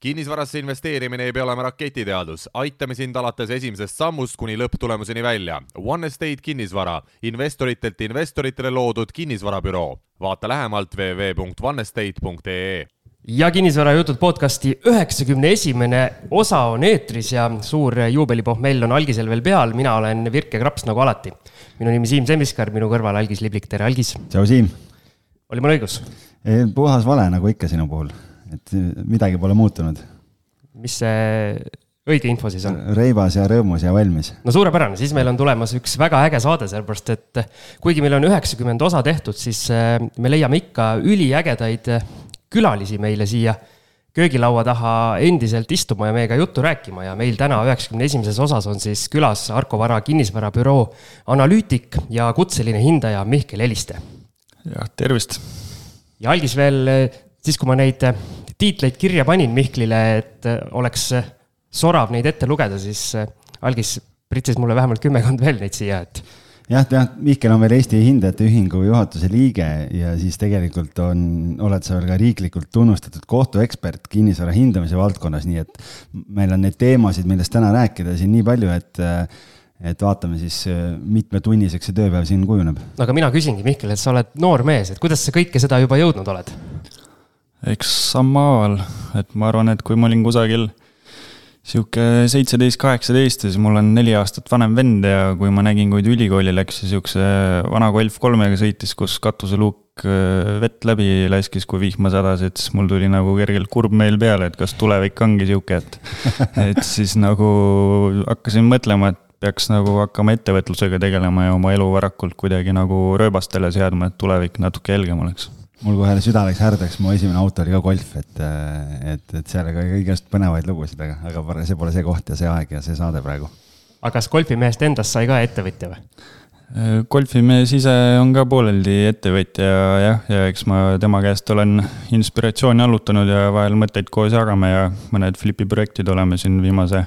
kinnisvarasse investeerimine ei pea olema raketiteadus, aitame sind alates esimesest sammust kuni lõpptulemuseni välja. One Estate kinnisvara, investoritelt investoritele loodud kinnisvarabüroo. vaata lähemalt www.onestate.ee ja kinnisvarajutud podcasti üheksakümne esimene osa on eetris ja suur juubelipohmell on algisel veel peal, mina olen Virke Kraps nagu alati. minu nimi Siim Semiskar, minu kõrval Algis Liblik, tere Algis. tšau, Siim. oli mul õigus? puhas vale, nagu ikka sinu puhul et midagi pole muutunud. mis see õige info siis on? reibas ja rõõmus ja valmis. no suurepärane, siis meil on tulemas üks väga äge saade, sellepärast et kuigi meil on üheksakümmend osa tehtud, siis äh, me leiame ikka üliägedaid külalisi meile siia köögilaua taha endiselt istuma ja meiega juttu rääkima ja meil täna üheksakümne esimeses osas on siis külas Arko Vara kinnisvarabüroo analüütik ja kutseline hindaja Mihkel Eliste. jah, tervist. ja algis veel siis, kui ma neid äh, tiitleid kirja panin Mihklile, et äh, oleks äh, sorav neid ette lugeda, siis algis pritsis mulle vähemalt kümmekond veel neid siia, et jah, jah, Mihkel on veel Eesti Hindajate Ühingu juhatuse liige ja siis tegelikult on, oled sa veel ka riiklikult tunnustatud kohtuekspert kinnisvara hindamise valdkonnas, nii et meil on neid teemasid, millest täna rääkida siin nii palju, et et vaatame siis, mitmetunniseks see tööpäev siin kujuneb. no aga mina küsingi, Mihkel, et sa oled noor mees, et kuidas sa kõike seda juba jõudnud oled? Eks sammhaaval, et ma arvan, et kui ma olin kusagil sihuke seitseteist, kaheksateist ja siis mul on neli aastat vanem vend ja kui ma nägin, kui ta ülikooli läks ja sihukese vana Golf kolmega sõitis, kus katuseluuk äh, vett läbi laskis, kui vihma sadas, et siis mul tuli nagu kergelt kurb meel peale, et kas tulevik ongi sihuke, et. et siis nagu hakkasin mõtlema, et peaks nagu hakkama ettevõtlusega tegelema ja oma elu varakult kuidagi nagu rööbastele seadma, et tulevik natuke helgem oleks mul kohe süda läks härdaks, mu esimene auto oli ka Golf, et, et, et seal oli igast põnevaid lugusid, aga, aga see pole see koht ja see aeg ja see saade praegu. aga kas golfimehest endast sai ka ettevõtja või? golfimees ise on ka pooleldi ettevõtja jah, ja eks ma tema käest olen inspiratsiooni allutanud ja vahel mõtteid koos jagame ja mõned flipi projektid oleme siin viimase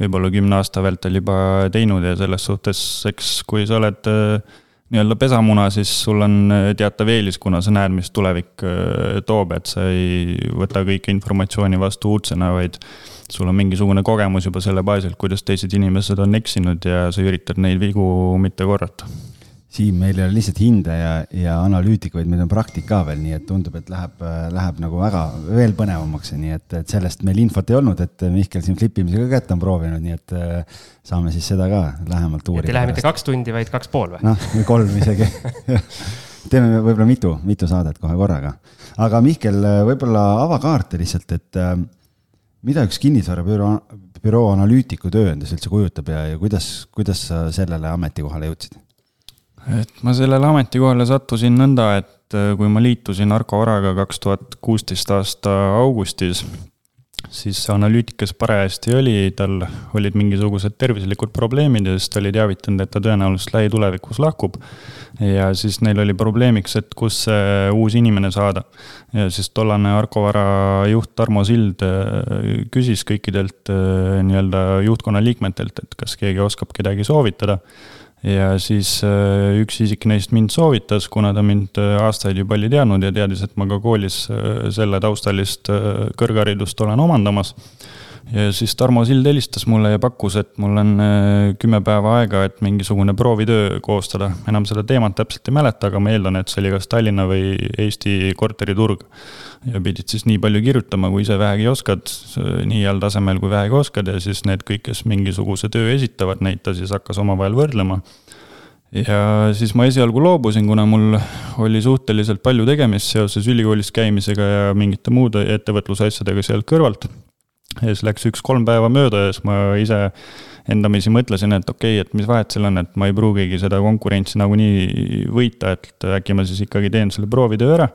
võib-olla kümne aasta vältel juba teinud ja selles suhtes, eks kui sa oled äh, nii-öelda pesamuna, siis sul on äh, teatav eelis, kuna sa näed, mis tulevik äh, toob, et sa ei võta kõike informatsiooni vastu uudsena, vaid sul on mingisugune kogemus juba selle baasil, kuidas teised inimesed on eksinud ja sa üritad neid vigu mitte korrata Siim, meil ei ole lihtsalt hindaja ja analüütik, vaid meil on praktik ka veel, nii et tundub, et läheb, läheb nagu väga veel põnevamaks, nii et, et sellest meil infot ei olnud, et Mihkel siin flippimisega kätt on proovinud, nii et äh, saame siis seda ka lähemalt uurida. et ei lähe mitte kaks tundi, vaid kaks pool või? noh, või kolm isegi teeme võib-olla mitu, mitu saadet kohe korraga. aga Mihkel, võib-olla ava kaarte lihtsalt, et äh, mida üks kinnisvarabüroo, büroo analüütiku töö endas üldse kujutab ja, ja kuidas, kuidas sa sellele ametikohale jõudsid? Et ma sellele ametikohale sattusin nõnda, et äh, kui ma liitusin Arko Varaga kaks tuhat kuusteist aasta augustis, siis analüütikas parajasti oli, tal olid mingisugused tervislikud probleemid ja siis ta oli teavitanud, et ta tõenäoliselt lähitulevikus lahkub. ja siis neil oli probleemiks, et kus see uus inimene saada. ja siis tollane Arko Vara juht Tarmo Sild äh, küsis kõikidelt äh, nii-öelda juhtkonna liikmetelt, et kas keegi oskab kedagi soovitada ja siis äh, üks isik neist mind soovitas, kuna ta mind äh, aastaid juba oli teadnud ja teadis, et ma ka koolis äh, selle taustalist kõrgharidust olen omandamas. Ja siis Tarmo Sild helistas mulle ja pakkus, et mul on kümme päeva aega, et mingisugune proovitöö koostada. enam seda teemat täpselt ei mäleta, aga ma eeldan, et see oli kas Tallinna või Eesti korteriturg ja pidid siis nii palju kirjutama, kui ise vähegi oskad, nii heal tasemel kui vähegi oskad ja siis need kõik, kes mingisuguse töö esitavad, neid ta siis hakkas omavahel võrdlema. ja siis ma esialgu loobusin, kuna mul oli suhteliselt palju tegemist seoses ülikoolis käimisega ja mingite muude ettevõtlusasjadega sealt kõrvalt. Ja siis läks üks-kolm päeva mööda ja siis ma ise endamisi mõtlesin, et okei okay,, et mis vahet seal on, et ma ei pruugigi seda konkurentsi nagunii võita, et äkki ma siis ikkagi teen selle proovitöö ära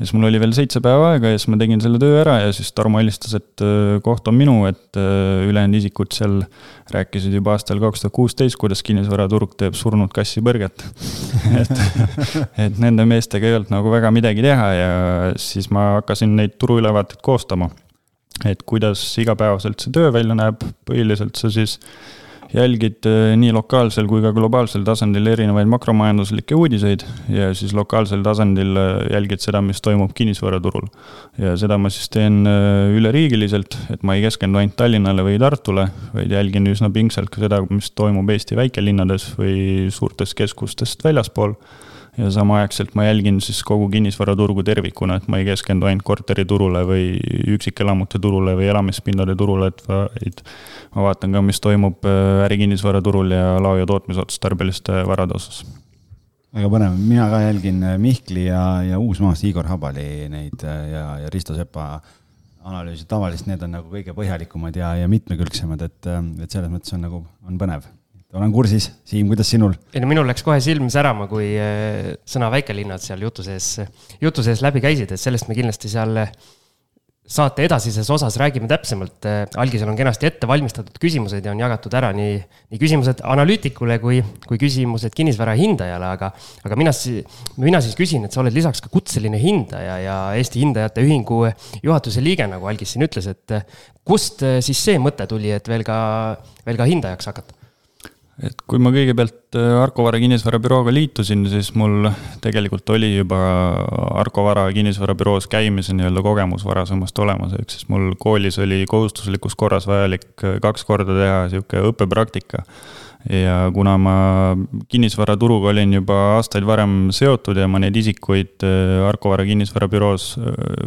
ja siis mul oli veel seitse päeva aega ja siis ma tegin selle töö ära ja siis Tarmo helistas, et koht on minu, et ülejäänud isikud seal rääkisid juba aastal kaks tuhat kuusteist, kuidas kinnisvaraturg teeb surnud kassi põrget et, et nende meestega ei olnud nagu väga midagi teha ja siis ma hakkasin neid turuülevaateid koostama. Et kuidas igapäevaselt see töö välja näeb, põhiliselt sa siis jälgid äh, nii lokaalsel kui ka globaalsel tasandil erinevaid makromajanduslikke uudiseid ja siis lokaalsel tasandil äh, jälgid seda, mis toimub kinnisvaraturul. ja seda ma siis teen äh, üleriigiliselt, et ma ei keskendu ainult Tallinnale või Tartule, vaid jälgin üsna pingsalt ka seda, mis toimub Eesti väikelinnades või suurtest keskustest väljaspool ja samaaegselt ma jälgin siis kogu kinnisvaraturgu tervikuna, et ma ei keskendu ainult korteriturule või üksikelamute turule või elamispindade turule, et vaid ma vaatan ka, mis toimub äh, ärikinnisvaraturul ja lao- ja tootmisotstarbeliste varade osas. väga põnev, mina ka jälgin äh, Mihkli ja, ja Uusmaast Igor Habali neid äh, ja, ja Risto Sepa analüüsi, tavaliselt need on nagu kõige põhjalikumad ja, ja mitmekülgsemad, et, et selles mõttes on nagu, on põnev olen kursis, Siim, kuidas sinul? ei no minul läks kohe silm särama, kui äh, sõna väikelinnad seal jutu sees, jutu sees läbi käisid, et sellest me kindlasti seal saate edasises osas räägime täpsemalt. algisel on kenasti ette valmistatud küsimused ja on jagatud ära nii, nii küsimused analüütikule kui, kui küsimused kinnisvara hindajale, aga, aga mina siis, mina siis küsin, et sa oled lisaks ka kutseline hindaja ja Eesti Hindajate Ühingu juhatuse liige, nagu Algis siin ütles, et kust siis see mõte tuli, et veel ka, veel ka hindajaks hakata? Et kui ma kõigepealt äh, Arko Vara kinnisvarabürooga liitusin, siis mul tegelikult oli juba Arko Vara kinnisvarabüroos käimise nii-öelda kogemus varasemast olemas, ehk siis mul koolis oli kohustuslikus korras vajalik äh, kaks korda teha sihuke õppepraktika. ja kuna ma kinnisvaraturuga olin juba aastaid varem seotud ja ma neid isikuid äh, Arko Vara kinnisvarabüroos,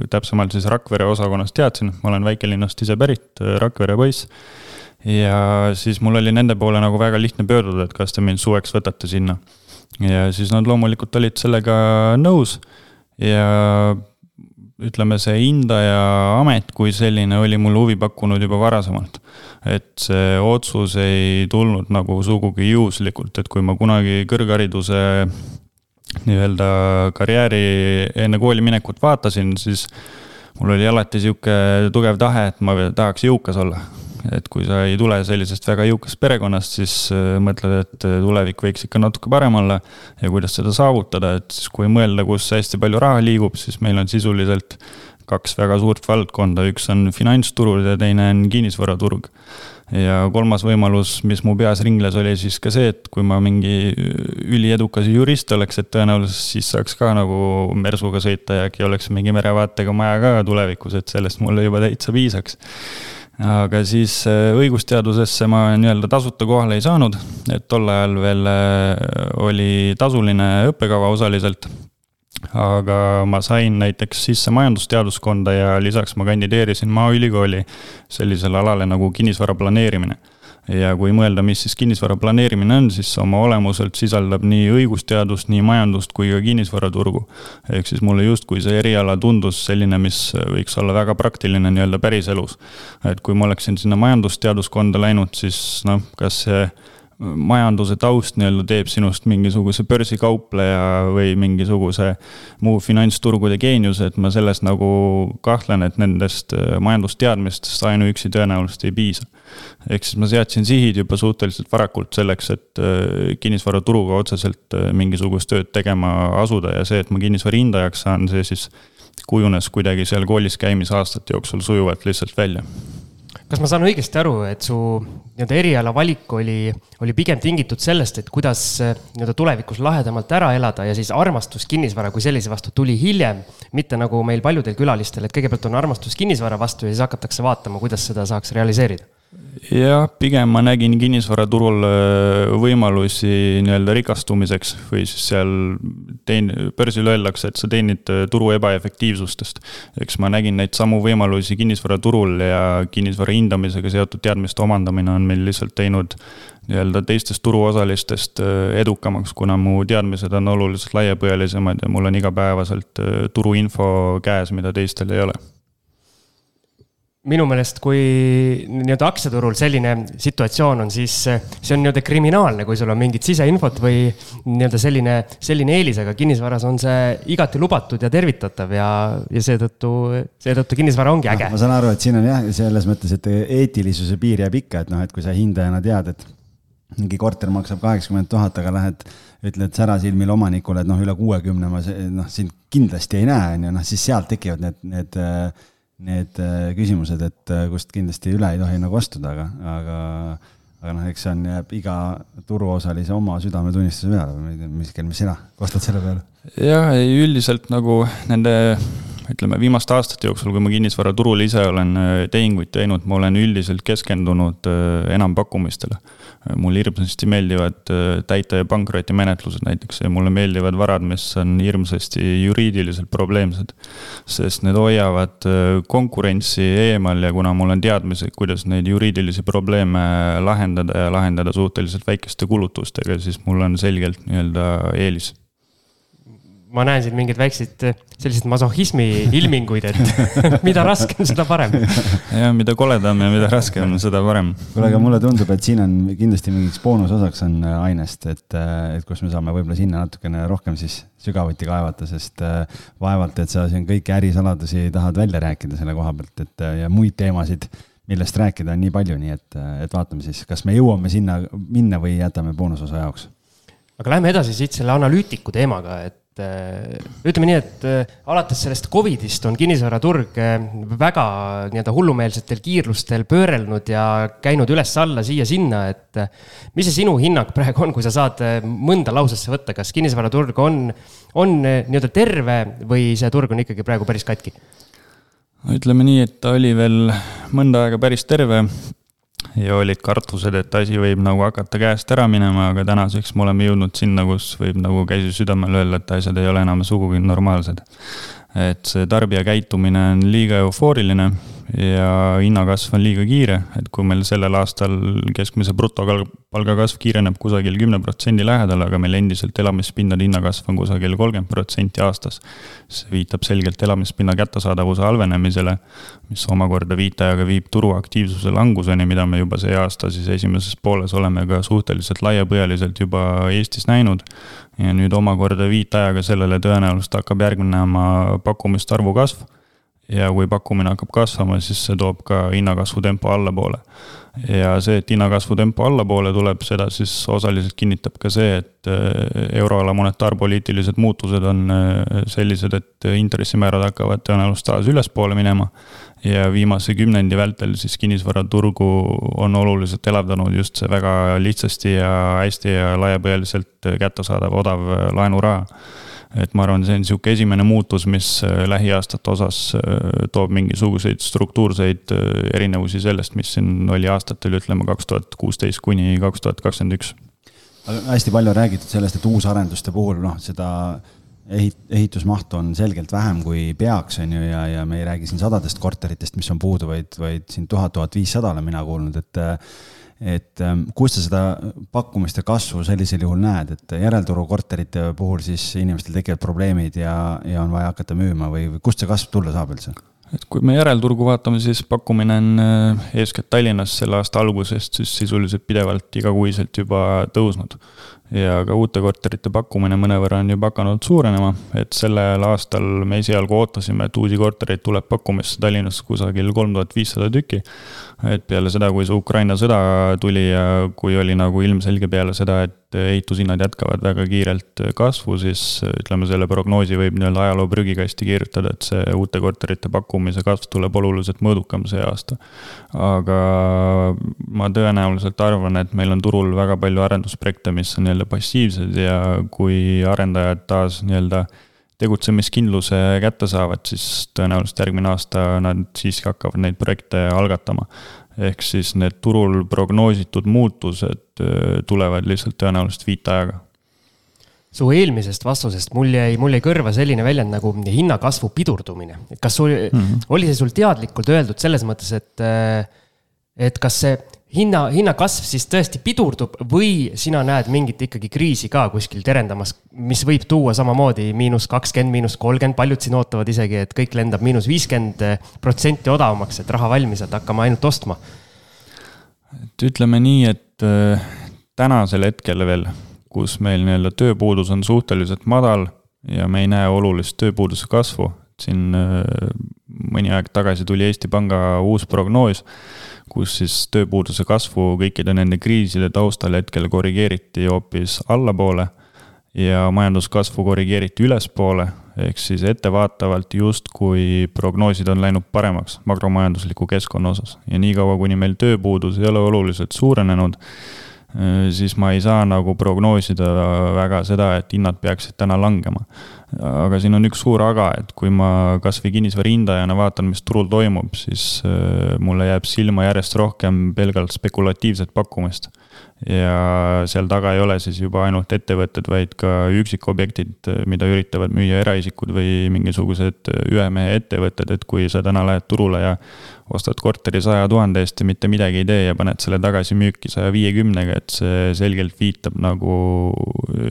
täpsemalt siis Rakvere osakonnas teadsin, ma olen väikelinnast ise pärit, Rakvere poiss ja siis mul oli nende poole nagu väga lihtne pöörduda, et kas te mind suveks võtate sinna. ja siis nad loomulikult olid sellega nõus ja ütleme, see hindaja amet kui selline oli mulle huvi pakkunud juba varasemalt. et see otsus ei tulnud nagu sugugi juhuslikult, et kui ma kunagi kõrghariduse nii-öelda karjääri enne kooli minekut vaatasin, siis mul oli alati sihuke tugev tahe, et ma tahaks jõukas olla et kui sa ei tule sellisest väga jõukast perekonnast, siis äh, mõtled, et äh, tulevik võiks ikka natuke parem olla. ja kuidas seda saavutada, et siis kui mõelda, kus hästi palju raha liigub, siis meil on sisuliselt kaks väga suurt valdkonda, üks on finantsturud ja teine on kinnisvaraturg. ja kolmas võimalus, mis mu peas ringles, oli siis ka see, et kui ma mingi üliedukas jurist oleks, et tõenäoliselt siis saaks ka nagu mersuga sõita ja äkki oleks mingi merevaatega maja ka tulevikus, et sellest mulle juba täitsa piisaks aga siis äh, õigusteadusesse ma nii-öelda tasuta kohale ei saanud, et tol ajal veel äh, oli tasuline õppekava osaliselt. aga ma sain näiteks sisse majandusteaduskonda ja lisaks ma kandideerisin Maaülikooli sellisele alale nagu kinnisvara planeerimine ja kui mõelda, mis siis kinnisvara planeerimine on, siis oma olemuselt sisaldab nii õigusteadust, nii majandust kui ka kinnisvaraturgu. ehk siis mulle justkui see eriala tundus selline, mis võiks olla väga praktiline nii-öelda päriselus. et kui ma oleksin sinna majandusteaduskonda läinud, siis noh, kas see majanduse taust nii-öelda teeb sinust mingisuguse börsikaupleja või mingisuguse muu finantsturgude geeniuse, et ma selles nagu kahtlen, et nendest majandusteadmistest ainuüksi tõenäoliselt ei piisa. Ehk siis ma seadsin sihid juba suhteliselt varakult selleks, et äh, kinnisvaraturuga otseselt äh, mingisugust tööd tegema asuda ja see, et ma kinnisvara hindajaks saan, see siis kujunes kuidagi seal koolis käimise aastate jooksul sujuvalt lihtsalt välja kas ma saan õigesti aru, et su nii-öelda eriala valik oli, oli pigem tingitud sellest, et kuidas äh, nii-öelda tulevikus lahedamalt ära elada ja siis armastus kinnisvara kui sellise vastu tuli hiljem, mitte nagu meil paljudel külalistel, et kõigepealt on armastus kinnisvara vastu ja siis hakatakse vaatama, kuidas seda saaks realiseerida jah, pigem ma nägin kinnisvaraturul äh, võimalusi nii-öelda rikastumiseks või siis seal teen-, börsil öeldakse, et sa teenid äh, turu ebaefektiivsustest. eks ma nägin neid samu võimalusi kinnisvaraturul ja kinnisvara hindamisega seotud teadmiste omandamine on meil lihtsalt teinud nii-öelda teistest turuosalistest äh, edukamaks, kuna mu teadmised on oluliselt laiapõhjalisemad ja mul on igapäevaselt turuinfo käes, mida teistel ei ole minu meelest, kui nii-öelda aktsiaturul selline situatsioon on, siis see on nii-öelda kriminaalne, kui sul on mingit siseinfot või nii-öelda selline, selline eelis, aga kinnisvaras on see igati lubatud ja tervitatav ja, ja seetõttu, seetõttu kinnisvara ongi äge. ma saan aru, et siin on jah, selles mõttes, et eetilisuse piir jääb ikka, et noh, et kui sa hindajana tead, et mingi korter maksab kaheksakümmend tuhat, aga lähed, ütled särasilmil omanikule, et noh, üle kuuekümne ma noh, sind kindlasti ei näe, on ju, noh siis sealt tekivad need, need need äh, küsimused, et äh, kust kindlasti üle ei tohi nagu astuda, aga, aga, aga noh, eks see on, jääb iga turuosalise oma südametunnistuse peale ei tea, mis, mis sina kostad selle peale? jah, üldiselt nagu nende ütleme, viimaste aastate jooksul, kui ma kinnisvaraturul ise olen äh, tehinguid teinud, ma olen üldiselt keskendunud äh, enampakkumistele. mulle hirmsasti meeldivad äh, täite- ja pankrotimenetlused näiteks ja mulle meeldivad varad, mis on hirmsasti juriidiliselt probleemsed. sest need hoiavad konkurentsi eemal ja kuna mul on teadmised, kuidas neid juriidilisi probleeme lahendada ja lahendada suhteliselt väikeste kulutustega, siis mul on selgelt nii-öelda eelis ma näen siin mingeid väikseid selliseid masohhismi ilminguid, et mida raskem, seda parem. jah, mida koledam ja mida raskem, seda parem. kuule, aga mulle tundub, et siin on kindlasti mingiks boonusosaks on äh, ainest, et, äh, et kus me saame võib-olla sinna natukene rohkem siis sügavuti kaevata, sest vaevalt, et sa siin kõiki ärisaladusi tahad välja rääkida selle koha pealt, et ja muid teemasid millest rääkida on nii palju, nii et, et vaatame siis, kas me jõuame sinna minna või jätame boonusosa jaoks. aga lähme edasi siit selle analüütiku teemaga, et et äh, ütleme nii, et äh, alates sellest Covidist on kinnisvaraturg äh, väga nii-öelda hullumeelsetel kiirlustel pöörelnud ja käinud üles-alla siia-sinna, et mis see sinu hinnang praegu on, kui sa saad mõnda lausesse võtta, kas kinnisvaraturg on, on nii-öelda terve või see turg on ikkagi praegu päris katki? ütleme nii, et ta oli veel mõnda aega päris terve ja olid kartused, et asi võib nagu hakata käest ära minema, aga tänaseks me oleme jõudnud sinna, kus võib nagu käsi südamel öelda, et asjad ei ole enam sugugi normaalsed. et see tarbija käitumine on liiga eufooriline ja hinnakasv on liiga kiire, et kui meil sellel aastal keskmise brutopalga kasv kiireneb kusagil kümne protsendi lähedal, aga meil endiselt elamispindade hinnakasv on kusagil kolmkümmend protsenti aastas. see viitab selgelt elamispinna kättesaadavuse halvenemisele, mis omakorda viitajaga viib turuaktiivsuse languseni, mida me juba see aasta siis esimeses pooles oleme ka suhteliselt laiapõhjaliselt juba Eestis näinud. ja nüüd omakorda viitajaga sellele tõenäoliselt hakkab järgnema pakkumiste arvu kasv ja kui pakkumine hakkab kasvama, siis see toob ka hinnakasvu tempo allapoole. ja see, et hinnakasvu tempo allapoole tuleb, seda siis osaliselt kinnitab ka see, et äh, euroala monetaarpoliitilised muutused on äh, sellised, et intressimäärad hakkavad tõenäoliselt taas ülespoole minema. ja viimase kümnendi vältel siis kinnisvaraturgu on oluliselt elavdanud just see väga lihtsasti ja hästi ja laiapõhjaliselt kättesaadav odav laenuraha et ma arvan, see on sihuke esimene muutus, mis äh, lähiaastate osas äh, toob mingisuguseid struktuurseid äh, erinevusi sellest, mis siin oli aastatel, ütleme kaks tuhat kuusteist kuni kaks tuhat kakskümmend üks. hästi palju on räägitud sellest, et uusarenduste puhul noh, seda ehit-, ehitusmahtu on selgelt vähem, kui peaks, on ju, ja, ja me ei räägi siin sadadest korteritest, mis on puudu, vaid, vaid siin tuhat, tuhat viissada olen mina kuulnud, et et ähm, kus sa seda pakkumiste kasvu sellisel juhul näed, et järelturu korterite puhul siis inimestel tekivad probleemid ja, ja on vaja hakata müüma või, või kust see kasv tulla saab üldse? et kui me järelturgu vaatame, siis pakkumine on äh, eeskätt Tallinnas selle aasta algusest siis sisuliselt pidevalt igakuiselt juba tõusnud ja ka uute korterite pakkumine mõnevõrra on juba hakanud suurenema, et sellel aastal me esialgu ootasime, et uusi kortereid tuleb pakkumisse Tallinnas kusagil kolm tuhat viissada tükki. et peale seda, kui see Ukraina sõda tuli ja kui oli nagu ilmselge peale seda, et ehitushinnad jätkavad väga kiirelt kasvu, siis ütleme, selle prognoosi võib nii-öelda ajaloo prügikasti kirjutada, et see uute korterite pakkumise kasv tuleb oluliselt mõõdukam see aasta. aga ma tõenäoliselt arvan, et meil on turul väga palju arendusprojekte, mis on nii-öelda passiivsed ja kui arendajad taas nii-öelda tegutsemiskindluse kätte saavad, siis tõenäoliselt järgmine aasta nad siiski hakkavad neid projekte algatama. ehk siis need turul prognoositud muutused tulevad lihtsalt tõenäoliselt viitajaga su eelmisest vastusest mul jäi, mul jäi kõrva selline väljend nagu hinnakasvu pidurdumine. et kas sul mm, -hmm. oli see sul teadlikult öeldud selles mõttes, et, et kas see hinna, hinnakasv siis tõesti pidurdub või sina näed mingit ikkagi kriisi ka kuskil terendamas, mis võib tuua samamoodi miinus kakskümmend, miinus kolmkümmend, paljud siin ootavad isegi, et kõik lendab miinus viiskümmend protsenti odavamaks, et raha valmis, et hakkame ainult ostma. et ütleme nii, et äh, tänasel hetkel veel, kus meil nii-öelda tööpuudus on suhteliselt madal ja me ei näe olulist tööpuuduse kasvu, siin äh, mõni aeg tagasi tuli Eesti Panga uus prognoos kus siis tööpuuduse kasvu kõikide nende kriiside taustal hetkel korrigeeriti hoopis allapoole. ja majanduskasvu korrigeeriti ülespoole, ehk siis ettevaatavalt justkui prognoosid on läinud paremaks makromajandusliku keskkonna osas ja niikaua, kuni meil tööpuudus ei ole oluliselt suurenenud, siis ma ei saa nagu prognoosida väga seda, et hinnad peaksid täna langema. aga siin on üks suur aga, et kui ma kasvõi kinnisvara hindajana vaatan, mis turul toimub, siis äh, mulle jääb silma järjest rohkem pelgalt spekulatiivset pakkumist ja seal taga ei ole siis juba ainult ettevõtted, vaid ka üksikobjektid, mida üritavad müüa eraisikud või mingisugused ühe mehe ettevõtted, et kui sa täna lähed turule ja ostad korteri saja tuhande eest ja mitte midagi ei tee ja paned selle tagasi müüki saja viiekümnega, et see selgelt viitab nagu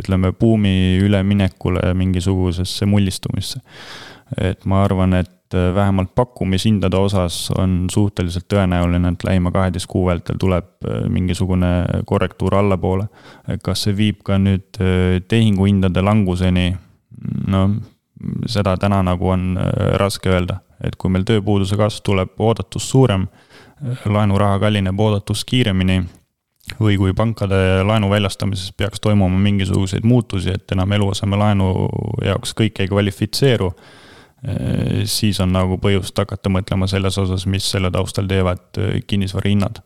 ütleme, buumi üleminekule mingisugusesse mullistumisse. et ma arvan, et et äh, vähemalt pakkumishindade osas on suhteliselt tõenäoline, et lähima kaheteist kuu vältel tuleb äh, mingisugune korrektuur allapoole. kas see viib ka nüüd äh, tehinguhindade languseni? no seda täna nagu on raske öelda, et kui meil tööpuuduse kasv tuleb oodatust suurem, laenuraha kallineb oodatust kiiremini või kui pankade laenu väljastamises peaks toimuma mingisuguseid muutusi, et enam eluasemelaenu jaoks kõik ei kvalifitseeru Äh, siis on nagu põhjust hakata mõtlema selles osas, mis selle taustal teevad äh, kinnisvara hinnad.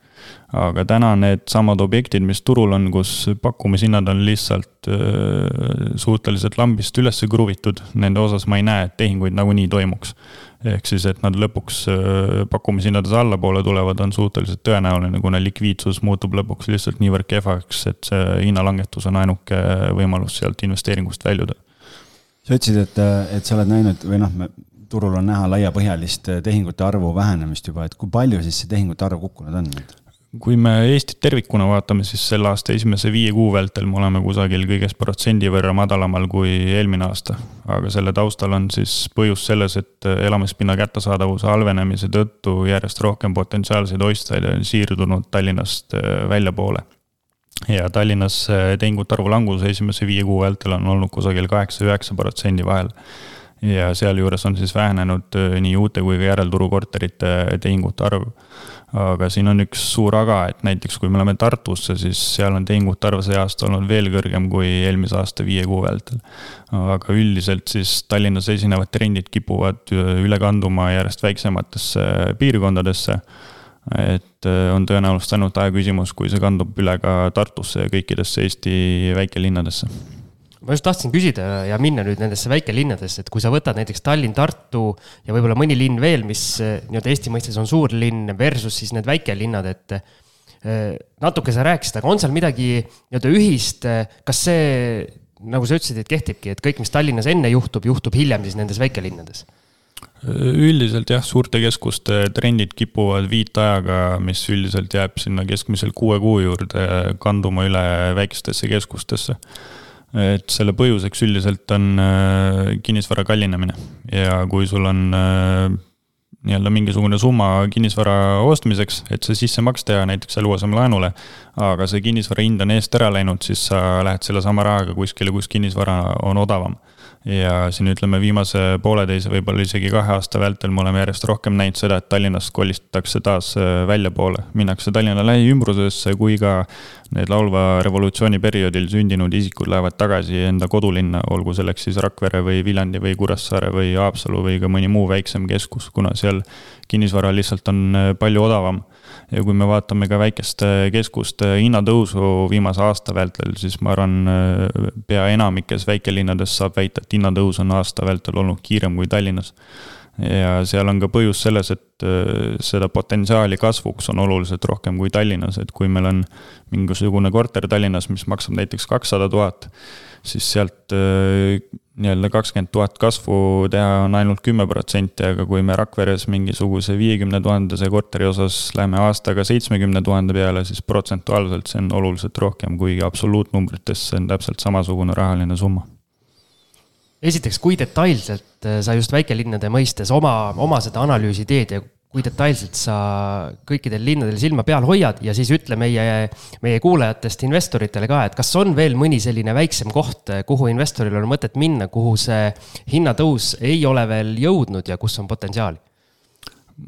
aga täna needsamad objektid, mis turul on, kus pakkumishinnad on lihtsalt äh, suhteliselt lambist üles kruvitud, nende osas ma ei näe, et tehinguid nagunii toimuks. ehk siis, et nad lõpuks pakkumishinnades allapoole tulevad, on suhteliselt tõenäoline, kuna likviidsus muutub lõpuks lihtsalt niivõrd kehvaks, et see hinnalangetus on ainuke võimalus sealt investeeringust väljuda sa ütlesid, et, et sa oled näinud või noh, turul on näha laiapõhjalist tehingute arvu vähenemist juba, et kui palju siis see tehingute arv kukkunud on nüüd? kui me Eestit tervikuna vaatame, siis selle aasta esimese viie kuu vältel me oleme kusagil kõigest protsendi võrra madalamal kui eelmine aasta. aga selle taustal on siis põhjus selles, et elamispinna kättesaadavuse halvenemise tõttu järjest rohkem potentsiaalseid ostjaid on siirdunud Tallinnast väljapoole ja Tallinnas tehingute arvu langus esimese viie kuu vältel on olnud kusagil kaheksa-üheksa protsendi vahel. ja sealjuures on siis vähenenud äh, nii uute kui ka järelturu korterite tehingute arv. aga siin on üks suur aga, et näiteks kui me läheme Tartusse, siis seal on tehingute arv see aasta olnud veel kõrgem kui eelmise aasta viie kuu vältel. aga üldiselt siis Tallinnas esinevad trendid kipuvad äh, üle kanduma järjest väiksematesse piirkondadesse et äh, on tõenäoliselt ainult aja küsimus, kui see kandub üle ka Tartusse ja kõikidesse Eesti väikelinnadesse ma just tahtsin küsida ja minna nüüd nendesse väikelinnadesse, et kui sa võtad näiteks Tallinn, Tartu ja võib-olla mõni linn veel, mis äh, nii-öelda Eesti mõistes on suur linn versus siis need väikelinnad, et äh, natuke sa rääkisid, aga on seal midagi nii-öelda ühist, kas see, nagu sa ütlesid, et kehtibki, et kõik, mis Tallinnas enne juhtub, juhtub hiljem siis nendes väikelinnades? Üldiselt jah, suurte keskuste trendid kipuvad viitajaga, mis üldiselt jääb sinna keskmiselt kuue kuu juurde kanduma üle väikestesse keskustesse. et selle põhjuseks üldiselt on äh, kinnisvara kallinemine ja kui sul on äh, nii-öelda mingisugune summa kinnisvara ostmiseks, et see sissemaks teha näiteks eluasemelaenule, aga see kinnisvara hind on eest ära läinud, siis sa lähed sellesama rahaga kuskile, kus kinnisvara on odavam ja siin ütleme viimase pooleteise, võib-olla isegi kahe aasta vältel me oleme järjest rohkem näinud seda, et Tallinnast kolistatakse taas äh, väljapoole. minnakse Tallinna lähiümbrusesse, kui ka need laulva revolutsiooni perioodil sündinud isikud lähevad tagasi enda kodulinna, olgu selleks siis Rakvere või Viljandi või Kuressaare või Haapsalu või ka mõni muu väiksem keskus, kuna seal kinnisvara lihtsalt on äh, palju odavam ja kui me vaatame ka väikeste keskuste hinnatõusu viimase aasta vältel, siis ma arvan, pea enamikes väikelinnades saab väita, et hinnatõus on aasta vältel olnud kiirem kui Tallinnas. ja seal on ka põhjus selles, et äh, seda potentsiaali kasvuks on oluliselt rohkem kui Tallinnas, et kui meil on mingisugune korter Tallinnas, mis maksab näiteks kakssada tuhat, siis sealt äh, nii-öelda kakskümmend tuhat kasvu teha on ainult kümme protsenti, aga kui me Rakveres mingisuguse viiekümne tuhandese korteri osas läheme aastaga seitsmekümne tuhande peale, siis protsentuaalselt see on oluliselt rohkem, kuigi absoluutnumbrites see on täpselt samasugune rahaline summa. Esiteks, kui detailselt sa just väikelinnade mõistes oma, oma seda analüüsi teed ja kui detailselt sa kõikidel linnadel silma peal hoiad ja siis ütle meie, meie kuulajatest investoritele ka, et kas on veel mõni selline väiksem koht, kuhu investoril on mõtet minna, kuhu see hinnatõus ei ole veel jõudnud ja kus on potentsiaali?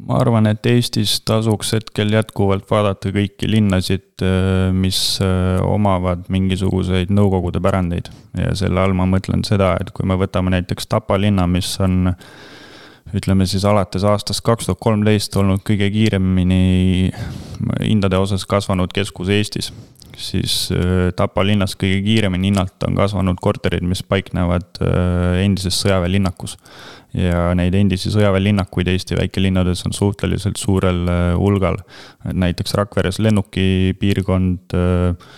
ma arvan, et Eestis tasuks hetkel jätkuvalt vaadata kõiki linnasid, äh, mis äh, omavad mingisuguseid nõukogude pärandeid. ja selle all ma mõtlen seda, et kui me võtame näiteks Tapa linna, mis on ütleme siis alates aastast kaks tuhat kolmteist olnud kõige kiiremini hindade osas kasvanud keskus Eestis, siis äh, Tapa linnas kõige kiiremini hinnalt on kasvanud korterid, mis paiknevad endises sõjaväelinnakus ja neid endisi sõjaväelinnakuid Eesti väikelinnades on suhteliselt suurel äh, hulgal. näiteks Rakveres lennukipiirkond. Äh,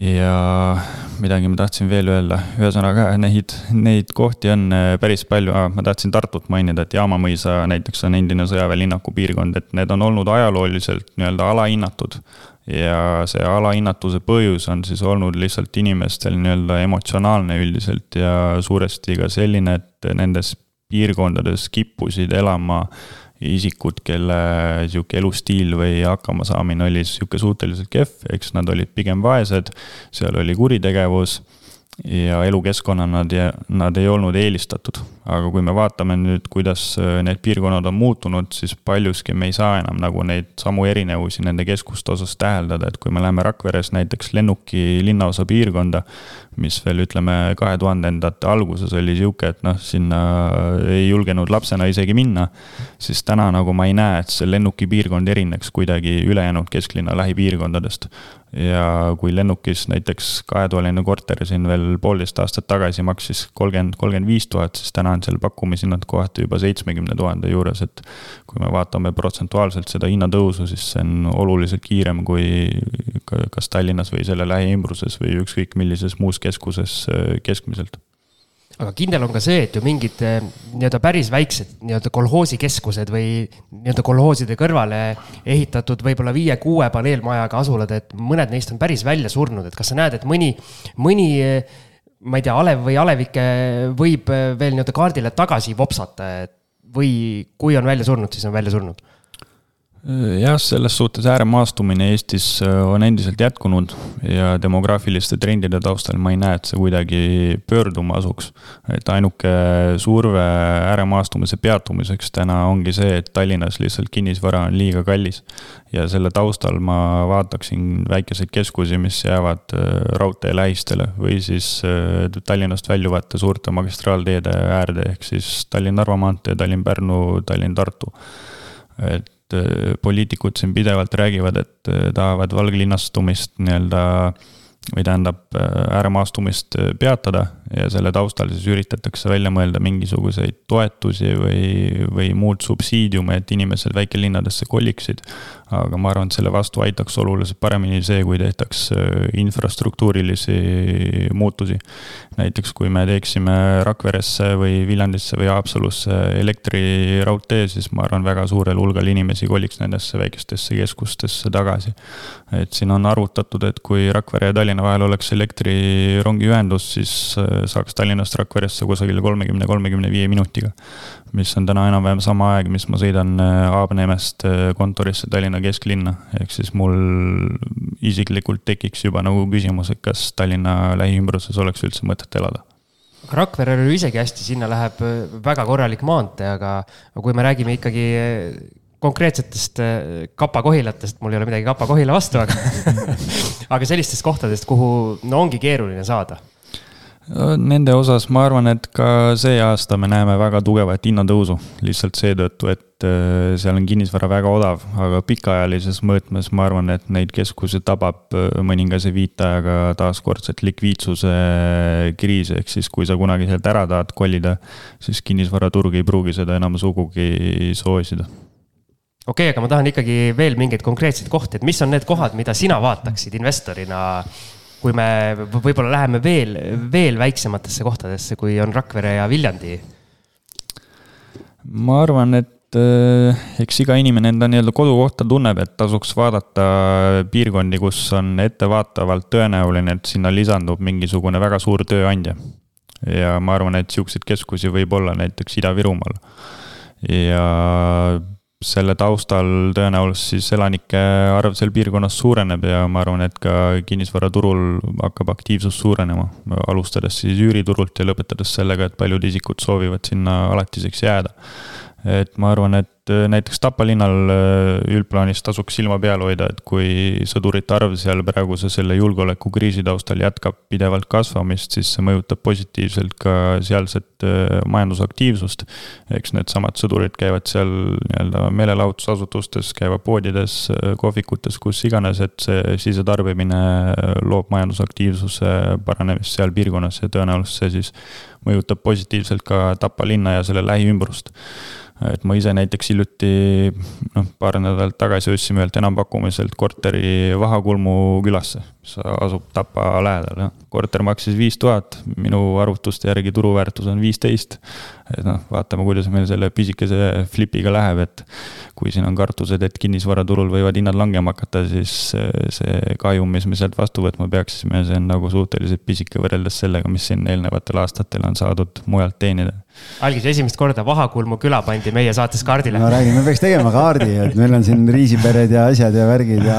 ja midagi ma tahtsin veel öelda, ühesõnaga neid, neid kohti on äh, päris palju, ma tahtsin Tartut mainida, et Jaamamõisa näiteks on endine sõjaväelinnaku piirkond, et need on olnud ajalooliselt nii-öelda alahinnatud. Ja see alahinnatuse põhjus on siis olnud lihtsalt inimestel nii-öelda emotsionaalne üldiselt ja suuresti ka selline, et nendes piirkondades kippusid elama isikud, kelle sihuke elustiil või hakkamasaamine oli sihuke suhteliselt kehv, eks nad olid pigem vaesed, seal oli kuritegevus ja elukeskkonna nad, nad ei olnud eelistatud. aga kui me vaatame nüüd, kuidas äh, need piirkonnad on muutunud, siis paljuski me ei saa enam nagu neid samu erinevusi nende keskuste osas täheldada, et kui me läheme Rakveres näiteks lennuki linnaosa piirkonda, mis veel ütleme, kahe tuhandendate alguses oli sihuke, et noh, sinna ei julgenud lapsena isegi minna, siis täna nagu ma ei näe, et see lennuki piirkond erineks kuidagi ülejäänud kesklinna lähipiirkondadest. Ja kui lennukis näiteks kahetoaline korter siin veel poolteist aastat tagasi maksis kolmkümmend, kolmkümmend viis tuhat, siis täna on seal pakkumishinnad kohati juba seitsmekümne tuhande juures, et kui me vaatame protsentuaalselt seda hinnatõusu, siis see on oluliselt kiirem kui kas Tallinnas või selle lähiümbruses või ükskõik millises muus keskuses keskmiselt. Aga kindel on ka see, et ju mingid eh, nii-öelda päris väiksed nii-öelda kolhoosikeskused või nii-öelda kolhooside kõrvale ehitatud võib-olla viie-kuue paneelmajaga asulad, et mõned neist on päris välja surnud, et kas sa näed, et mõni, mõni eh, ma ei tea, alev või alevike võib veel nii-öelda kaardile tagasi vopsata, või kui on välja surnud, siis on välja surnud jah, selles suhtes ääremaastumine Eestis äh, on endiselt jätkunud ja demograafiliste trendide taustal ma ei näe, et see kuidagi pöörduma asuks. et ainuke surve ääremaastumise peatumiseks täna ongi see, et Tallinnas lihtsalt kinnisvara on liiga kallis. ja selle taustal ma vaataksin väikeseid keskusi, mis jäävad äh, raudtee lähistele või siis äh, Tallinnast väljuvate suurte magistraalteede äärde, ehk siis Tallinn-Narva maantee, Tallinn-Pärnu, Tallinn-Tartu et Äh, poliitikud siin pidevalt räägivad, et äh, tahavad valglinnastumist nii-öelda või tähendab äh, ääremaastumist peatada ja selle taustal siis üritatakse välja mõelda mingisuguseid toetusi või, või muud subsiidiume, et inimesed väikelinnadesse koliksid aga ma arvan, et selle vastu aitaks oluliselt paremini see, kui tehtaks äh, infrastruktuurilisi muutusi. näiteks kui me teeksime Rakveresse või Viljandisse või Haapsalusse elektriraudtee, siis ma arvan, väga suurel hulgal inimesi koliks nendesse väikestesse keskustesse tagasi. et siin on arvutatud, et kui Rakvere ja Tallinna vahel oleks elektrirongiühendus, siis äh, saaks Tallinnast Rakveresse kusagil kolmekümne, kolmekümne viie minutiga mis on täna enam-vähem sama aeg, mis ma sõidan äh, Haabneemest äh, kontorisse Tallinna kesklinna. ehk siis mul isiklikult tekiks juba nagu küsimus, et kas Tallinna lähiümbruses oleks üldse mõtet elada aga Rakverel ju isegi hästi, sinna läheb äh, väga korralik maantee, aga kui me räägime ikkagi konkreetsetest kapakohilatest, mul ei ole midagi kapakohila vastu, aga aga sellistest kohtadest, kuhu no ongi keeruline saada Nende osas ma arvan, et ka see aasta me näeme väga tugevat hinnatõusu, lihtsalt seetõttu, et äh, seal on kinnisvara väga odav, aga pikaajalises mõõtmes ma arvan, et neid keskusi tabab äh, mõningase viitajaga taaskordselt likviidsuse kriis, ehk siis kui sa kunagi sealt ära tahad kolida, siis kinnisvaraturg ei pruugi seda enam sugugi soosida. Okei okay,, aga ma tahan ikkagi veel mingeid konkreetseid kohti, et mis on need kohad, mida sina vaataksid investorina kui me võib-olla läheme veel, veel väiksematesse kohtadesse, kui on Rakvere ja Viljandi? ma arvan, et äh, eks iga inimene enda nii-öelda kodukohta tunneb, et tasuks vaadata piirkondi, kus on ettevaatavalt tõenäoline, et sinna lisandub mingisugune väga suur tööandja. ja ma arvan, et sihukeseid keskusi võib olla näiteks Ida-Virumaal. ja selle taustal tõenäoliselt siis elanike arv seal piirkonnas suureneb ja ma arvan, et ka kinnisvaraturul hakkab aktiivsus suurenema. alustades siis üüriturult ja lõpetades sellega, et paljud isikud soovivad sinna alatiseks jääda. Et ma arvan, et äh, näiteks Tapa linnal äh, üldplaanis tasuks silma peal hoida, et kui sõdurite arv seal praeguse selle julgeolekukriisi taustal jätkab pidevalt kasvamist, siis see mõjutab positiivselt ka sealset äh, majandusaktiivsust. eks needsamad sõdurid käivad seal nii-öelda meelelahutusasutustes, käivad poodides, kohvikutes, kus iganes, et see sisetarbimine loob majandusaktiivsuse paranemist seal piirkonnas ja tõenäoliselt see siis mõjutab positiivselt ka Tapa linna ja selle lähiümbrust et ma ise näiteks hiljuti, noh, paar nädalat tagasi ostsime ühelt enampakkumiselt korteri Vahakulmu külasse, mis asub Tapa lähedal, jah. korter maksis viis tuhat, minu arvutuste järgi turuväärtus on viisteist. et noh, vaatame, kuidas meil selle pisikese flipiga läheb, et kui siin on kartused, et kinnisvaraturul võivad hinnad langema hakata, siis see kahjum, mis me sealt vastu võtma peaksime, see on nagu suhteliselt pisike võrreldes sellega, mis siin eelnevatel aastatel on saadud mujalt teenida algis esimest korda Vahakulmu küla pandi meie saates kaardile. ma räägin, me peaks tegema kaardi, et meil on siin riisipered ja asjad ja värgid ja.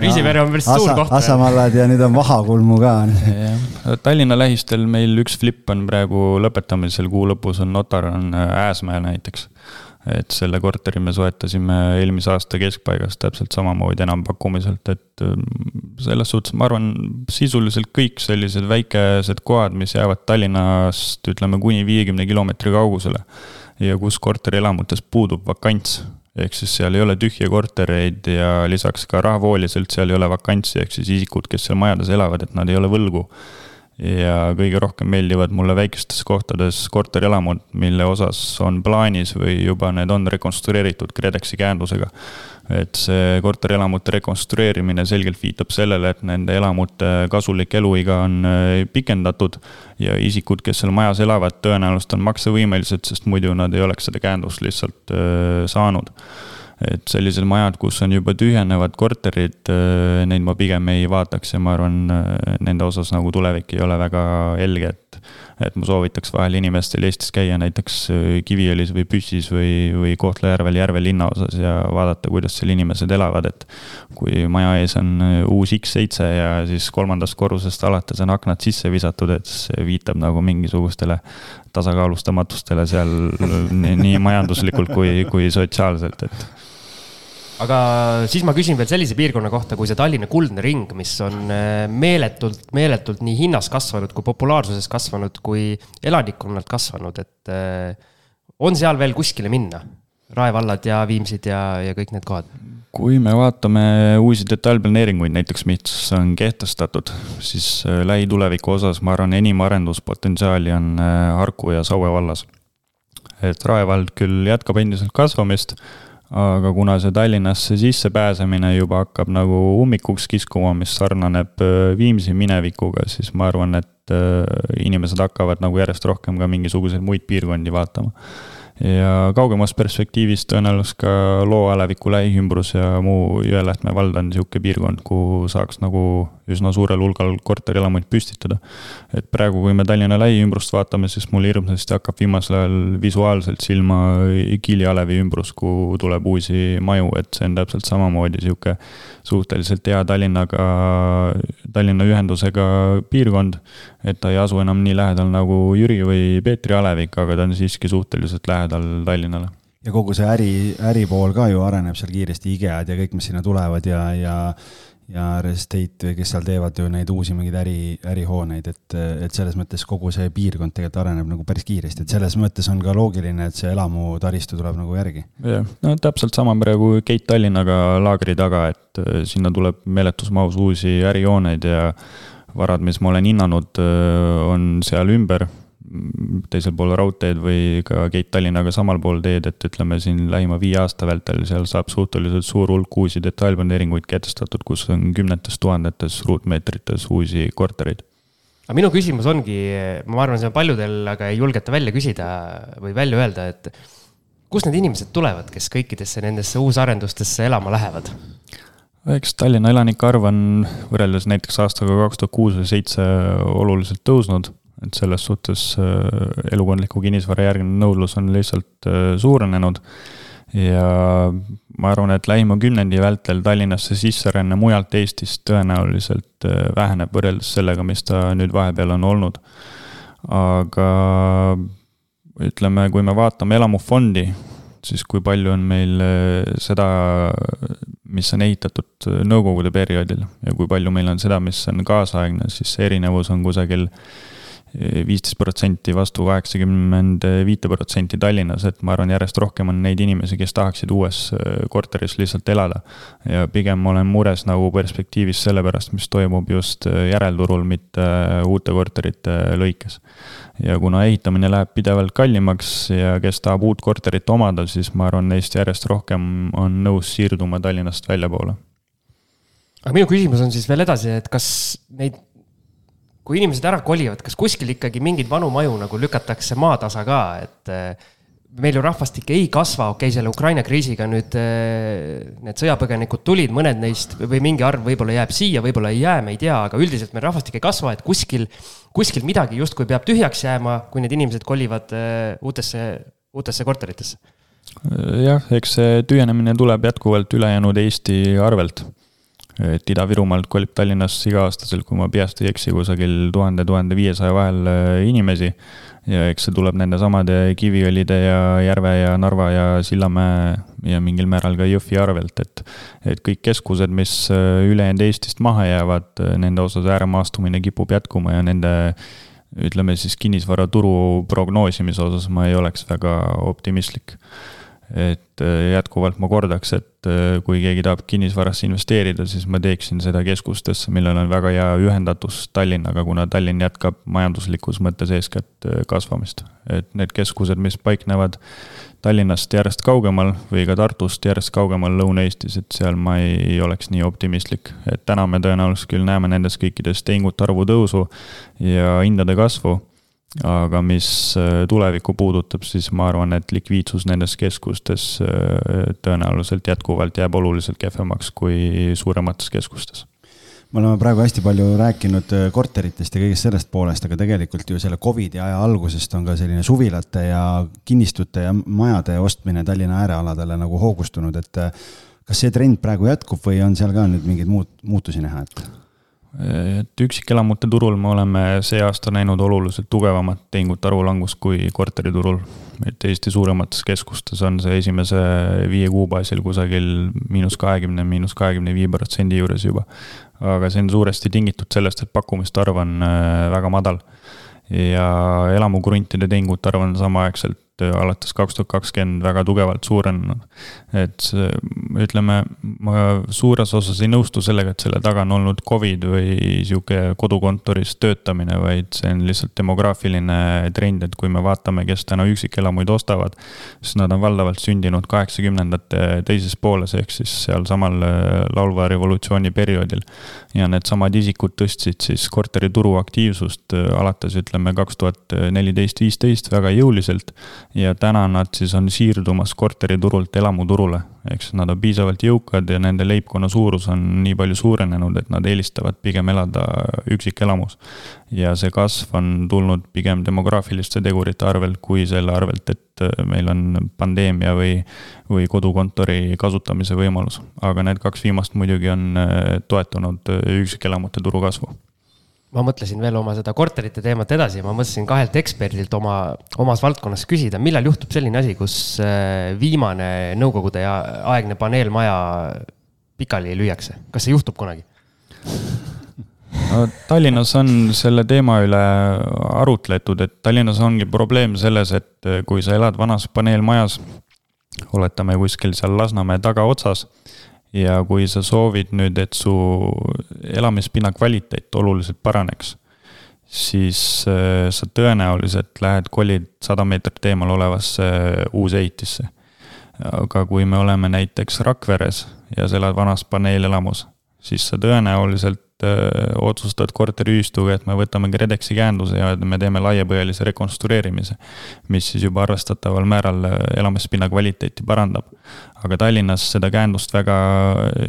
riisipere on päris suur koht. Assamallad ja nüüd on Vahakulmu ka. Tallinna lähistel meil üks flip on praegu lõpetamisel, kuu lõpus on notar on Ääsmäel näiteks et selle korteri me soetasime eelmise aasta keskpaigas täpselt samamoodi enampakkumiselt, et ähm, selles suhtes ma arvan, sisuliselt kõik sellised väikesed kohad, mis jäävad Tallinnast ütleme kuni viiekümne kilomeetri kaugusele ja kus korterelamutes puudub vakants ehk siis seal ei ole tühje kortereid ja lisaks ka rahavooliselt seal ei ole vakantsi, ehk siis isikud, kes seal majades elavad, et nad ei ole võlgu ja kõige rohkem meeldivad mulle väikestes kohtades korterelamud, mille osas on plaanis või juba need on rekonstrueeritud KredExi käendusega. et see korterelamute rekonstrueerimine selgelt viitab sellele, et nende elamute kasulik eluiga on äh, pikendatud ja isikud, kes seal majas elavad, tõenäoliselt on maksevõimelised, sest muidu nad ei oleks seda käendust lihtsalt äh, saanud et sellised majad, kus on juba tühjenevad korterid, äh, neid ma pigem ei vaataks ja ma arvan, äh, nende osas nagu tulevik ei ole väga helge, et. et ma soovitaks vahel inimestel Eestis käia näiteks äh, Kiviõlis või Püssis või, või Kohtla-Järvel järve linnaosas ja vaadata, kuidas seal inimesed elavad, et. kui maja ees on uus X7 ja siis kolmandast korrusest alates on aknad sisse visatud, et see viitab nagu mingisugustele tasakaalustamatustele seal nii majanduslikult kui, kui sotsiaalselt, et aga siis ma küsin veel sellise piirkonna kohta, kui see Tallinna kuldne ring, mis on äh, meeletult, meeletult nii hinnas kasvanud kui populaarsuses kasvanud kui elanikkonnalt kasvanud, et äh, on seal veel kuskile minna? Rae vallad ja Viimsid ja, ja kõik need kohad? kui me vaatame uusi detailplaneeringuid näiteks, mis on kehtestatud, siis äh, lähituleviku osas ma arvan, enim arenduspotentsiaali on Harku ja Saue vallas. et Rae vald küll jätkab endiselt kasvamist aga kuna see Tallinnasse sissepääsemine juba hakkab nagu ummikuks kiskuma, mis sarnaneb äh, Viimsi minevikuga, siis ma arvan, et äh, inimesed hakkavad nagu järjest rohkem ka mingisuguseid muid piirkondi vaatama. Ja kaugemas perspektiivis tõenäoliselt ka Loo-Aleviku lähiümbrus ja muu Jõelähtme vald on niisugune piirkond, kuhu saaks nagu üsna suurel hulgal korterelamuid püstitada. et praegu, kui me Tallinna lähiümbrust vaatame, siis mul hirmsasti hakkab viimasel ajal visuaalselt silma Kiili-Alevi ümbrus, kuhu tuleb uusi maju, et see on täpselt samamoodi niisugune suhteliselt hea Tallinnaga, Tallinna ühendusega piirkond. et ta ei asu enam nii lähedal nagu Jüri või Peetri Alevik, aga ta on siiski suhteliselt lähedal Tallinnale ja kogu see äri, äripool ka ju areneb seal kiiresti, IKEA-d ja kõik, mis sinna tulevad ja, ja ja Restate või kes seal teevad ju neid uusi mingeid äri, ärihooneid, et, et selles mõttes kogu see piirkond tegelikult areneb nagu päris kiiresti, et selles mõttes on ka loogiline, et see elamutaristu tuleb nagu järgi. jah, no täpselt sama praegu Keit Tallinnaga laagri taga, et äh, sinna tuleb meeletus mahus uusi ärihooneid ja varad, mis ma olen hinnanud, äh, on seal ümber teisel pool raudteed või ka Keit Tallinnaga samal pool teed, et ütleme siin lähima viie aasta vältel seal saab suhteliselt suur hulk uusi detailplaneeringuid kehtestatud, kus on kümnetes tuhandetes ruutmeetrites uusi kortereid. aga minu küsimus ongi, ma arvan, see on paljudel, aga ei julgeta välja küsida või välja öelda, et kust need inimesed tulevad, kes kõikidesse nendesse uusarendustesse elama lähevad? eks Tallinna elanike arv on võrreldes näiteks aastaga kaks tuhat kuus või seitse oluliselt tõusnud et selles suhtes äh, elukondliku kinnisvara järgne nõudlus on lihtsalt äh, suurenenud. ja ma arvan, et lähima kümnendi vältel Tallinnasse sisseränne mujalt Eestist tõenäoliselt äh, väheneb võrreldes sellega, mis ta nüüd vahepeal on olnud. aga ütleme, kui me vaatame elamufondi, siis kui palju on meil seda, mis on ehitatud nõukogude perioodil ja kui palju meil on seda, mis on kaasaegne, siis see erinevus on kusagil viisteist protsenti vastu kaheksakümmend viite protsenti Tallinnas, et ma arvan, järjest rohkem on neid inimesi, kes tahaksid uues äh, korteris lihtsalt elada. ja pigem olen mures nagu perspektiivis selle pärast, mis toimub just äh, järelturul, mitte äh, uute korterite lõikes. ja kuna ehitamine läheb pidevalt kallimaks ja kes tahab uut korterit omada, siis ma arvan, neist järjest rohkem on nõus siirduma Tallinnast väljapoole. aga minu küsimus on siis veel edasi, et kas neid kui inimesed ära kolivad, kas kuskil ikkagi mingeid vanu maju nagu lükatakse maatasa ka, et eh, meil ju rahvastik ei kasva, okei okay,, selle Ukraina kriisiga nüüd eh, need sõjapõgenikud tulid, mõned neist või mingi arv võib-olla jääb siia, võib-olla ei jää, me ei tea, aga üldiselt meil rahvastik ei kasva, et kuskil, kuskil midagi justkui peab tühjaks jääma, kui need inimesed kolivad eh, uutesse, uutesse korteritesse. jah, eks see tühjenemine tuleb jätkuvalt ülejäänud Eesti arvelt et Ida-Virumaalt kolib Tallinnasse iga-aastaselt, kui ma peast ei eksi, kusagil tuhande, tuhande viiesaja vahel äh, inimesi. ja eks see tuleb nendesamade Kiviõlide ja Järve ja Narva ja Sillamäe ja mingil määral ka Jõhvi arvelt, et. et kõik keskused, mis äh, ülejäänud Eestist maha jäävad, äh, nende osas ääremaastumine kipub jätkuma ja nende ütleme siis kinnisvaraturu prognoosimise osas ma ei oleks väga optimistlik et äh, jätkuvalt ma kordaks, et äh, kui keegi tahab kinnisvarasse investeerida, siis ma teeksin seda keskustesse, millel on väga hea ühendatus Tallinnaga, kuna Tallinn jätkab majanduslikus mõttes eeskätt äh, kasvamist. et need keskused, mis paiknevad Tallinnast järjest kaugemal või ka Tartust järjest kaugemal Lõuna-Eestis, et seal ma ei, ei oleks nii optimistlik. et täna me tõenäoliselt küll näeme nendes kõikides tehingute arvu tõusu ja hindade kasvu aga mis äh, tulevikku puudutab, siis ma arvan, et likviidsus nendes keskustes äh, tõenäoliselt jätkuvalt jääb oluliselt kehvemaks kui suuremates keskustes me oleme praegu hästi palju rääkinud äh, korteritest ja kõigest sellest poolest, aga tegelikult ju selle Covidi aja algusest on ka selline suvilate ja kinnistute ja majade ostmine Tallinna äärealadele nagu hoogustunud, et kas see trend praegu jätkub või on seal ka nüüd mingeid muut-, muutusi näha, et? Et üksikelamute turul me oleme see aasta näinud oluliselt tugevamat tehingute arvu langust kui korteriturul. et Eesti suuremates keskustes on see esimese viie kuu baasil kusagil miinus kahekümne, miinus kahekümne viie protsendi juures juba. aga see on suuresti tingitud sellest, et pakkumiste arv on äh, väga madal. ja elamukruntide tehingute arv on samaaegselt Äh, alates kaks tuhat kakskümmend väga tugevalt suurenenud. et ütleme, ma suures osas ei nõustu sellega, et selle taga on olnud Covid või sihuke kodukontoris töötamine, vaid see on lihtsalt demograafiline trend, et kui me vaatame, kes täna üksikelamuid ostavad, siis nad on valdavalt sündinud kaheksakümnendate teises pooles, ehk siis sealsamal äh, laulva revolutsiooni perioodil. ja needsamad isikud tõstsid siis korterituru aktiivsust äh, alates ütleme kaks tuhat neliteist, viisteist väga jõuliselt ja täna nad siis on siirdumas korteriturult elamuturule. ehk siis nad on piisavalt jõukad ja nende leibkonna suurus on nii palju suurenenud, et nad eelistavad pigem elada üksikelamus. ja see kasv on tulnud pigem demograafiliste tegurite arvelt kui selle arvelt, et meil on pandeemia või, või kodukontori kasutamise võimalus. aga need kaks viimast muidugi on toetanud üksikelamute turu kasvu ma mõtlesin veel oma seda korterite teemat edasi, ma mõtlesin kahelt eksperdilt oma, omas valdkonnas küsida, millal juhtub selline asi, kus äh, viimane nõukogude aegne paneelmaja pikali lüüakse, kas see juhtub kunagi? no Tallinnas on selle teema üle arutletud, et Tallinnas ongi probleem selles, et kui sa elad vanas paneelmajas, oletame kuskil seal Lasnamäe tagaotsas ja kui sa soovid nüüd, et su elamispinna kvaliteet oluliselt paraneks, siis äh, sa tõenäoliselt lähed, kolid sada meetrit eemal olevasse uusehitisse. aga kui me oleme näiteks Rakveres ja sa elad vanas paneelelamus, siis sa tõenäoliselt äh, otsustad korteriühistuga, et me võtame KredExi käenduse ja me teeme laiapõhjalise rekonstrueerimise, mis siis juba arvestataval määral äh, elamispinna kvaliteeti parandab. aga Tallinnas seda käendust väga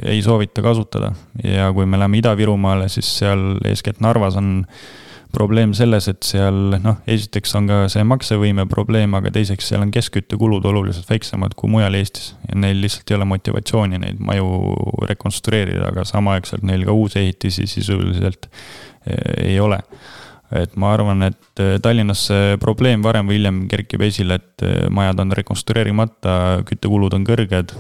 ei soovita kasutada ja kui me läheme Ida-Virumaale, siis seal eeskätt Narvas on probleem selles, et seal noh, esiteks on ka see maksevõime probleem, aga teiseks seal on keskküttekulud oluliselt väiksemad kui mujal Eestis. ja neil lihtsalt ei ole motivatsiooni neid maju rekonstrueerida, aga samaaegselt neil ka uusi ehitisi sisuliselt eh, ei ole et ma arvan, et äh, Tallinnas see probleem varem või hiljem kerkib esile, et äh, majad on rekonstrueerimata, küttekulud on kõrged.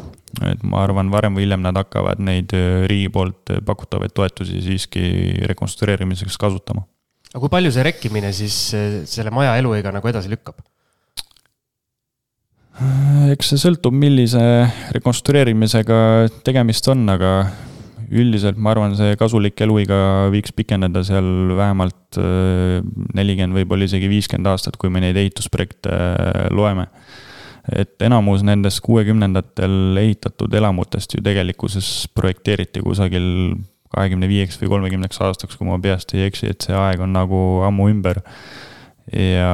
et ma arvan, varem või hiljem nad hakkavad neid riigi poolt pakutavaid toetusi siiski rekonstrueerimiseks kasutama. Aga kui palju see rekkimine siis selle maja eluiga nagu edasi lükkab? eks see sõltub, millise rekonstrueerimisega tegemist on, aga üldiselt ma arvan, see kasulik eluiga võiks pikeneda seal vähemalt äh, nelikümmend, võib-olla isegi viiskümmend aastat, kui me neid ehitusprojekte äh, loeme. et enamus nendest kuuekümnendatel ehitatud elamutest ju tegelikkuses projekteeriti kusagil kahekümne viieks või kolmekümneks aastaks, kui ma peast ei eksi, et see aeg on nagu ammu ümber. ja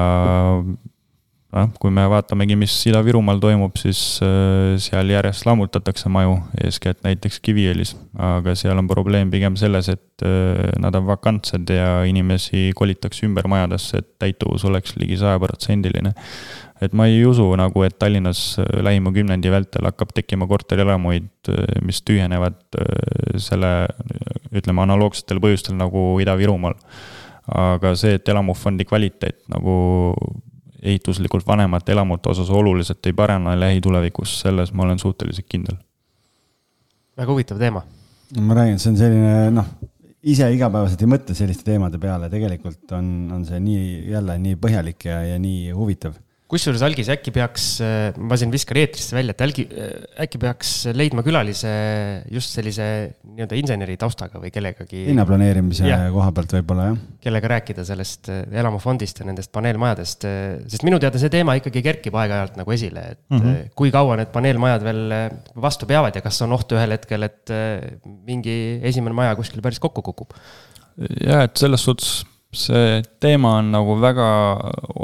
noh, kui me vaatamegi, mis Ida-Virumaal toimub, siis äh, seal järjest lammutatakse maju, eeskätt näiteks Kiviõlis. aga seal on probleem pigem selles, et äh, nad on vakantsed ja inimesi kolitakse ümber majadesse, et täituvus oleks ligi sajaprotsendiline. et ma ei usu nagu, et Tallinnas äh, lähima kümnendi vältel hakkab tekkima korterelamuid, mis tühjenevad selle, ütleme, analoogsetel põhjustel nagu Ida-Virumaal aga see, et elamufondi kvaliteet nagu ehituslikult vanemate elamute osas oluliselt ei parane lähitulevikus, selles ma olen suhteliselt kindel. väga huvitav teema. ma räägin, see on selline noh, ise igapäevaselt ei mõtle selliste teemade peale, tegelikult on, on see nii jälle nii põhjalik ja, ja nii huvitav kusjuures algis äkki peaks, äh, ma siin viskan eetrisse välja, et äkki, äh, äkki peaks leidma külalise just sellise nii-öelda inseneri taustaga või kellegagi. linnaplaneerimise ja. koha pealt võib-olla jah. kellega rääkida sellest äh, elamufondist ja nendest paneelmajadest, sest minu teada see teema ikkagi kerkib aeg-ajalt nagu esile, et mm -hmm. kui kaua need paneelmajad veel vastu peavad ja kas on ohtu ühel hetkel, et mingi esimene maja kuskil päris kokku kukub? jah, et selles suhtes see teema on nagu väga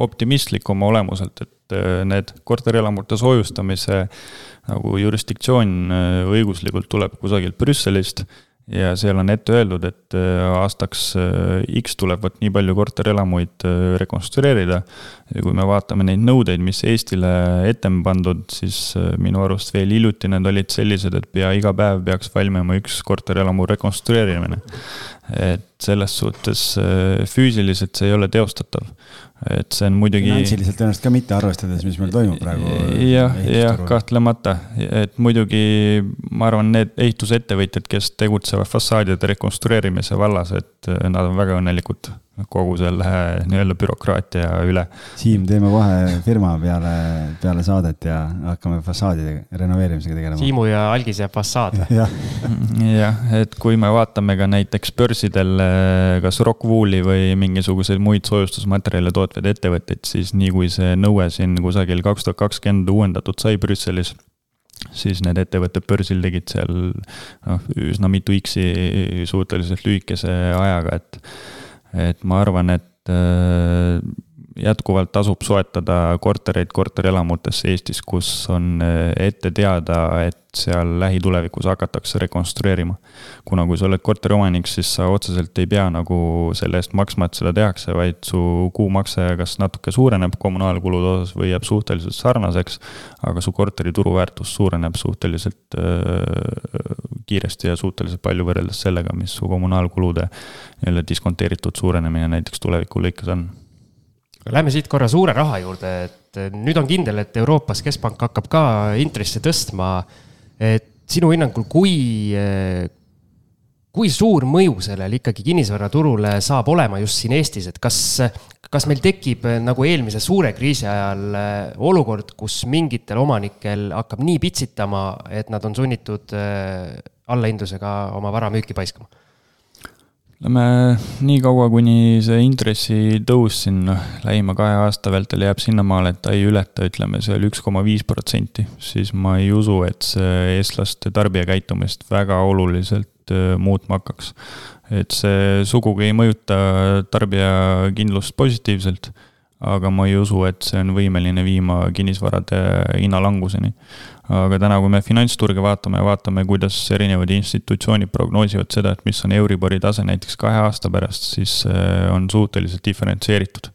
optimistlik oma olemuselt, et äh, need korterelamute soojustamise nagu jurisdiktsioon äh, õiguslikult tuleb kusagilt Brüsselist ja seal on ette öeldud, et äh, aastaks X tuleb vot nii palju korterelamuid rekonstrueerida. ja kui me vaatame neid nõudeid, mis Eestile ette on pandud, siis minu arust veel hiljuti need olid sellised, et pea iga päev peaks valmima üks korterelamu rekonstrueerimine et selles suhtes äh, füüsiliselt see ei ole teostatav. Et see on muidugi. finantsiliselt tõenäoliselt ka mitte, arvestades, mis meil toimub praegu. jah, jah, kahtlemata, et muidugi ma arvan, need ehitusettevõtjad, kes tegutsevad fassaadide rekonstrueerimise vallas, et äh, nad on väga õnnelikud kogu selle nii-öelda bürokraatia üle. Siim, teeme vahe firma peale, peale saadet ja hakkame fassaadide renoveerimisega tegelema. Siimu ja algise fassaad või? jah, jah, et kui me vaatame ka näiteks börsidel kas Rockwooli või mingisuguseid muid soojustusmaterjale tootvaid ettevõtteid, siis nii kui see nõue siin kusagil kaks tuhat kakskümmend uuendatud sai Brüsselis siis need ettevõtted börsil tegid seal noh, üsna mitu X-i suhteliselt lühikese ajaga, et et ma arvan, et äh, jätkuvalt tasub soetada kortereid korterelamutesse Eestis, kus on äh, ette teada, et seal lähitulevikus hakatakse rekonstrueerima. kuna kui sa oled korteriomanik, siis sa otseselt ei pea nagu selle eest maksma, et seda tehakse, vaid su kuumakse kas natuke suureneb kommunaalkulude osas või jääb suhteliselt sarnaseks, aga su korteri turuväärtus suureneb suhteliselt äh, kiiresti ja suhteliselt palju võrreldes sellega, mis su kommunaalkulude nii-öelda diskonteeritud suurenemine näiteks tuleviku lõikes on Lähme siit korra suure raha juurde, et nüüd on kindel, et Euroopas Keskpank hakkab ka intresse tõstma. et sinu hinnangul, kui, kui suur mõju sellel ikkagi kinnisvaraturule saab olema just siin Eestis, et kas, kas meil tekib nagu eelmise suure kriisi ajal olukord, kus mingitel omanikel hakkab nii pitsitama, et nad on sunnitud allahindlusega oma vara müüki paiskama? Ütleme nii kaua, kuni see intressitõus siin noh, lähima kahe aasta vältel jääb sinnamaale, et ta ei ületa, ütleme seal üks koma viis protsenti, siis ma ei usu, et see eestlaste tarbijakäitumist väga oluliselt äh, muutma hakkaks. et see sugugi ei mõjuta tarbijakindlust positiivselt, aga ma ei usu, et see on võimeline viima kinnisvarade hinnalanguseni aga täna, kui me finantsturge vaatame ja vaatame, kuidas erinevad institutsioonid prognoosivad seda, et mis on Euribori tase näiteks kahe aasta pärast, siis äh, on suhteliselt diferentseeritud.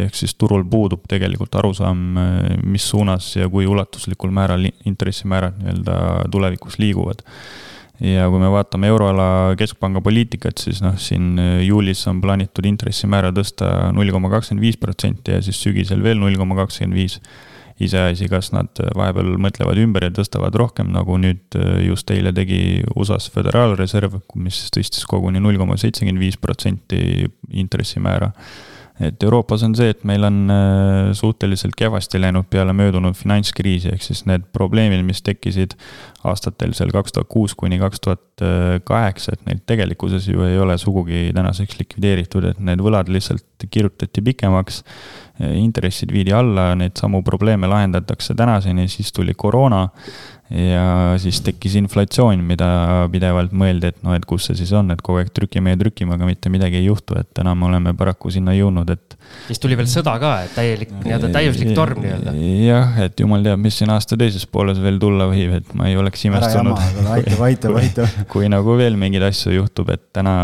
ehk siis turul puudub tegelikult arusaam, äh, mis suunas ja kui ulatuslikul määral intressimäärad nii-öelda tulevikus liiguvad ja kui me vaatame euroala keskpanga poliitikat, siis noh, siin juulis on plaanitud intressimäära tõsta null koma kakskümmend viis protsenti ja siis sügisel veel null koma kakskümmend viis. Iseasi, kas nad vahepeal mõtlevad ümber ja tõstavad rohkem, nagu nüüd just eile tegi USA-s Föderaalreserv, mis tõstis koguni null koma seitsekümmend viis protsenti intressimäära et Euroopas on see, et meil on äh, suhteliselt kehvasti läinud peale möödunud finantskriisi, ehk siis need probleemid, mis tekkisid aastatel seal kaks tuhat kuus kuni kaks tuhat kaheksa, et neid tegelikkuses ju ei ole sugugi tänaseks likvideeritud, et need võlad lihtsalt kirjutati pikemaks. Intressid viidi alla, neid samu probleeme lahendatakse tänaseni, siis tuli koroona ja siis tekkis inflatsioon, mida pidevalt mõeldi, et noh, et kus see siis on, et kogu aeg trükime ja trükime, aga mitte midagi ei juhtu, et täna me oleme paraku sinna jõudnud, et. siis tuli veel sõda ka, et täielik, nii-öelda täiuslik torm nii-öelda. jah, et jumal teab, mis siin aasta teises pooles veel tulla võib, et ma ei oleks imestunud. aitab, aitab, aitab. kui nagu veel mingeid asju juhtub, et täna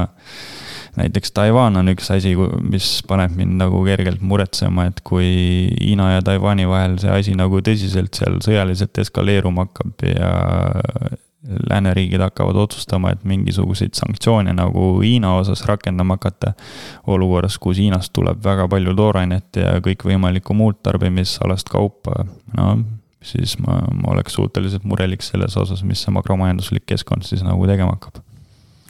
näiteks Taiwan on üks asi, mis paneb mind nagu kergelt muretsema, et kui Hiina ja Taiwan'i vahel see asi nagu tõsiselt seal sõjaliselt eskaleeruma hakkab ja lääneriigid hakkavad otsustama, et mingisuguseid sanktsioone nagu Hiina osas rakendama hakata. olukorras, kus Hiinast tuleb väga palju toorainet ja kõikvõimalikku muud tarbimisalast kaupa, no siis ma, ma oleks suhteliselt murelik selles osas, mis see makromajanduslik keskkond siis nagu tegema hakkab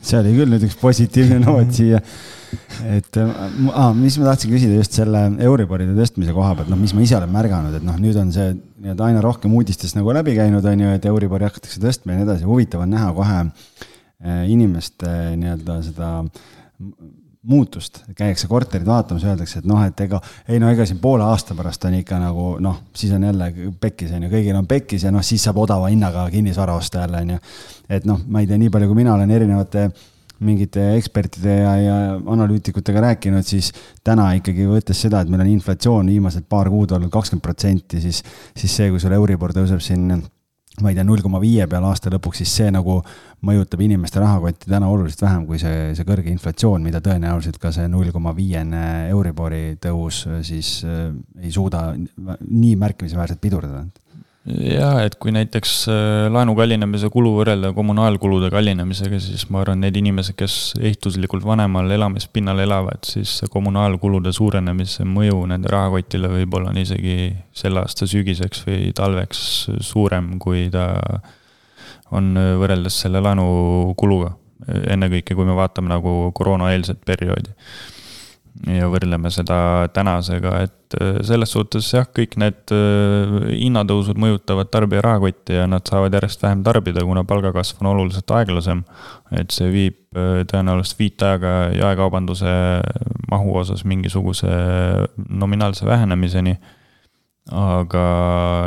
see oli küll nüüd üks positiivne noot siia. et ah,, mis ma tahtsin küsida just selle Euriboride tõstmise koha pealt, noh, mis ma ise olen märganud, et noh, nüüd on see nii-öelda aina rohkem uudistest nagu läbi käinud, on ju, et Euribori hakatakse tõstma ja nii edasi, huvitav on näha kohe eh, inimeste nii-öelda seda muutust, käiakse korterid vaatamas, öeldakse, et noh, et ega ei no ega siin poole aasta pärast on ikka nagu noh, siis on jälle pekkis on ju, kõigil on pekkis ja noh, siis saab odava hinnaga kinnisvara osta jälle on ju. et noh, ma ei tea, nii palju kui mina olen erinevate mingite ekspertide ja, ja analüütikutega rääkinud, siis täna ikkagi võttes seda, et meil on inflatsioon viimased paar kuud olnud kakskümmend protsenti, siis, siis see, kui sul Euribor tõuseb siin ma ei tea, null koma viie peale aasta lõpuks, siis see nagu mõjutab inimeste rahakotti täna oluliselt vähem kui see, see kõrge inflatsioon, mida tõenäoliselt ka see null koma viiene Euribori tõus siis äh, ei suuda nii märkimisväärselt pidurdada jah, et kui näiteks äh, laenu kallinemise kulu võrrelda kommunaalkulude kallinemisega, siis ma arvan, need inimesed, kes ehituslikult vanemal elamispinnal elavad, siis kommunaalkulude suurenemise mõju nende rahakotile võib-olla on isegi selle aasta sügiseks või talveks suurem, kui ta on võrreldes selle laenukuluga. ennekõike, kui me vaatame nagu koroonaeelset perioodi ja võrdleme seda tänasega, et äh, selles suhtes jah, kõik need äh, hinnatõusud mõjutavad tarbija rahakotti ja nad saavad järjest vähem tarbida, kuna palgakasv on oluliselt aeglasem. et see viib äh, tõenäoliselt viitajaga jaekaubanduse mahu osas mingisuguse nominaalse vähenemiseni. aga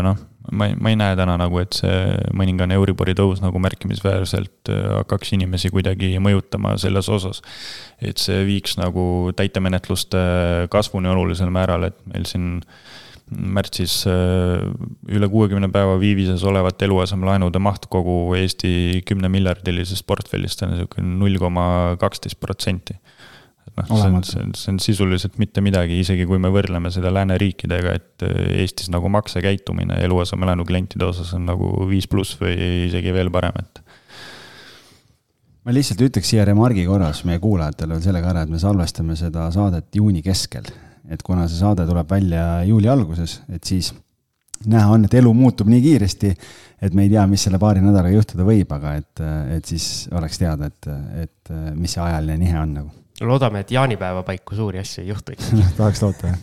noh ma ei, ma ei näe täna nagu, et see mõningane Euribori tõus nagu märkimisväärselt äh, hakkaks inimesi kuidagi mõjutama selles osas. et see viiks nagu täitemenetluste kasvuni olulisel määral, et meil siin märtsis äh, üle kuuekümne päeva viivises olevate eluasemelaenude maht kogu Eesti kümnemiljardilisest portfellist on niisugune null koma kaksteist protsenti noh, see on, see on, see on sisuliselt mitte midagi, isegi kui me võrdleme seda lääneriikidega, et äh, Eestis nagu maksekäitumine eluasemelaenu klientide osas on nagu viis pluss või isegi veel parem, et. ma lihtsalt ütleks siia remargi korras meie kuulajatele veel selle ka ära, et me salvestame seda saadet juuni keskel. et kuna see saade tuleb välja juuli alguses, et siis näha on, et elu muutub nii kiiresti, et me ei tea, mis selle paari nädalaga juhtuda võib, aga et, et siis oleks teada, et, et mis see ajaline nihe on nagu loodame, et jaanipäeva paiku suuri asju ei juhtu ikka tahaks loota, jah.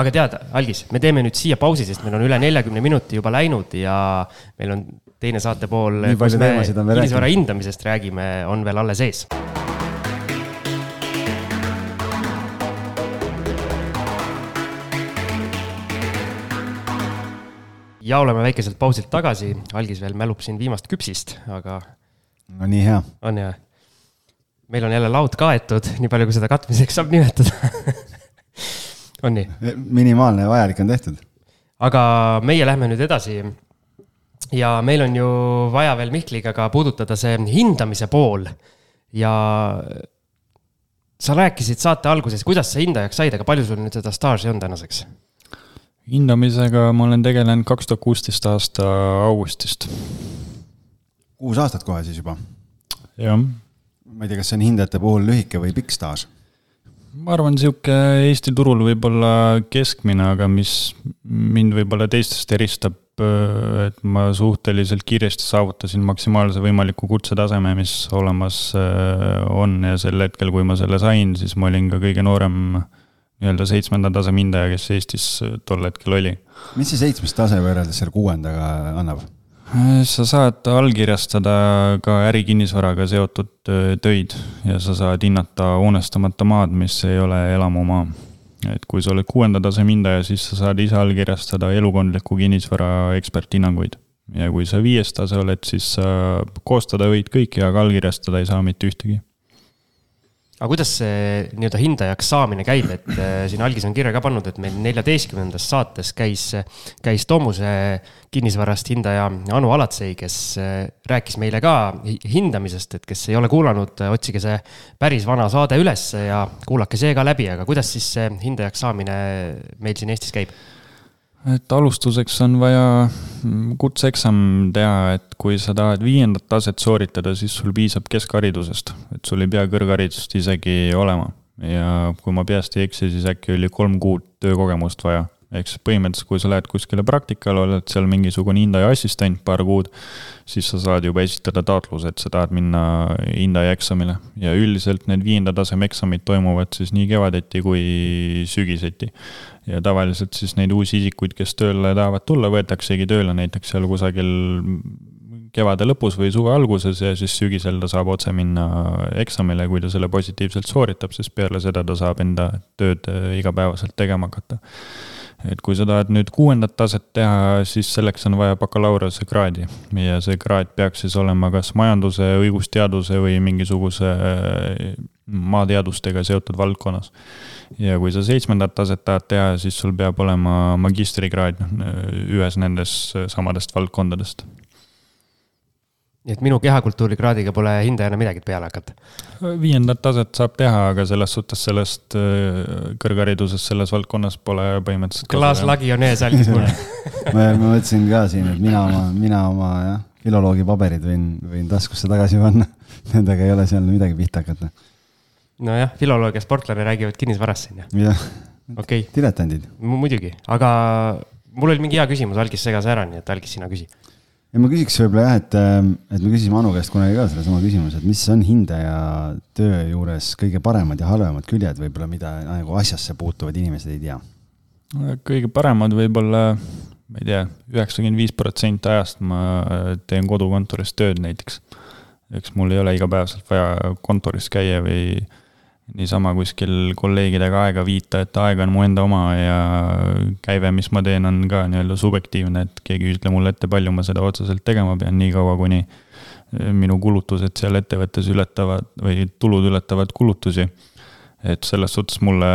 aga tead, Algis, me teeme nüüd siia pausi, sest meil on üle neljakümne minuti juba läinud ja meil on teine saate pool, kus me kinnisvara hindamisest räägime, on veel alles ees. ja oleme väikeselt pausilt tagasi, Algis veel mälub siin viimast küpsist, aga. no nii hea. on jah meil on jälle laud kaetud, nii palju, kui seda katmiseks saab nimetada on nii? minimaalne vajalik on tehtud. aga meie lähme nüüd edasi. ja meil on ju vaja veel Mihkliga ka puudutada see hindamise pool ja sa rääkisid saate alguses, kuidas sa hindajaks said, aga palju sul nüüd seda staaži on tänaseks? hindamisega ma olen tegelenud kaks tuhat kuusteist aasta augustist. kuus aastat kohe siis juba jah. Ma ei tea, kas see on hindajate puhul lühike või pikk staaž? ma arvan, sihuke Eesti turul võib-olla keskmine, aga mis mind võib-olla teistest eristab, äh, et ma suhteliselt kiiresti saavutasin maksimaalse võimaliku kutsetaseme, mis olemas äh, on ja sel hetkel, kui ma selle sain, siis ma olin ka kõige noorem nii-öelda seitsmenda taseme hindaja, kes Eestis tol hetkel oli. mis see seitsmes tase võrreldes selle kuuendaga annab? Sa saad allkirjastada ka ärikinnisvaraga seotud töid ja sa saad hinnata hoonestamata maad, mis ei ole elamumaa. et kui sa oled kuuenda taseme hindaja, siis sa saad ise allkirjastada elukondliku kinnisvara eksperthinnanguid. ja kui sa viies tase oled, siis sa koostada võid kõiki, aga allkirjastada ei saa mitte ühtegi aga kuidas see nii-öelda hindajaks saamine käib, et äh, siin algis on kirja ka pannud, et meil neljateistkümnendas saates käis, käis Tomuse kinnisvarast hindaja Anu Alatsei, kes äh, rääkis meile ka hindamisest, et kes ei ole kuulanud, otsige see päris vana saade üles ja kuulake see ka läbi, aga kuidas siis see hindajaks saamine meil siin Eestis käib? Et alustuseks on vaja mm, kutseeksam teha, et kui sa tahad viiendat taset sooritada, siis sul piisab keskharidusest, et sul ei pea kõrgharidust isegi olema. ja kui ma peast ei eksi, siis äkki oli kolm kuud töökogemust vaja ehk siis põhimõtteliselt, kui sa lähed kuskile praktikale, oled seal mingisugune hindaja assistent paar kuud, siis sa saad juba esitada taotluse, et sa tahad minna hindaja eksamile. ja üldiselt need viienda taseme eksamid toimuvad siis nii kevadeti kui sügiseti. ja tavaliselt siis neid uusi isikuid, kes tööle tahavad tulla, võetaksegi tööle näiteks seal kusagil kevade lõpus või suve alguses ja siis sügisel ta saab otse minna eksamile, kui ta selle positiivselt sooritab, sest peale seda ta saab enda tööd igapäevaselt tegema hakata et kui sa tahad nüüd kuuendat taset teha, siis selleks on vaja bakalaureusekraadi ja see kraad peaks siis olema kas majanduse, õigusteaduse või mingisuguse äh, maateadustega seotud valdkonnas. ja kui sa seitsmendat taset tahad teha, siis sul peab olema magistrikraad ühes nendest samadest valdkondadest nii et minu kehakultuuri kraadiga pole hindajana midagi peale hakata. viiendat taset saab teha, aga selles suhtes sellest äh, kõrghariduses selles valdkonnas pole põhimõtteliselt. klaaslagi on ees algis mul ma, ma mõtlesin ka siin, et mina oma, mina oma jah, filoloogi paberid võin, võin taskusse tagasi panna. Nendega ei ole seal midagi pihta hakata. nojah, filoloog ja sportlane räägivad kinnisvarast siin ju. jah. okei okay.. diletandid. muidugi, aga mul oli mingi hea küsimus, Algis segas ära, nii et Algis, sina küsi ja ma küsiks võib-olla jah, et, ähm, et me küsisime Anu käest kunagi ka sellesama küsimuse, et mis on hindaja töö juures kõige paremad ja halvemad küljed võib-olla, mida nagu asjasse puutuvad inimesed ei tea? kõige paremad võib-olla, ma ei tea, üheksakümmend viis protsenti ajast ma teen kodukontoris tööd näiteks. eks mul ei ole igapäevaselt vaja kontoris käia või niisama kuskil kolleegidega aega viita, et aeg on mu enda oma ja käive, mis ma teen, on ka nii-öelda subjektiivne, et keegi ei ütle mulle ette, palju ma seda otseselt tegema pean, niikaua kuni eh, minu kulutused seal ettevõttes ületavad või tulud ületavad kulutusi. et selles suhtes mulle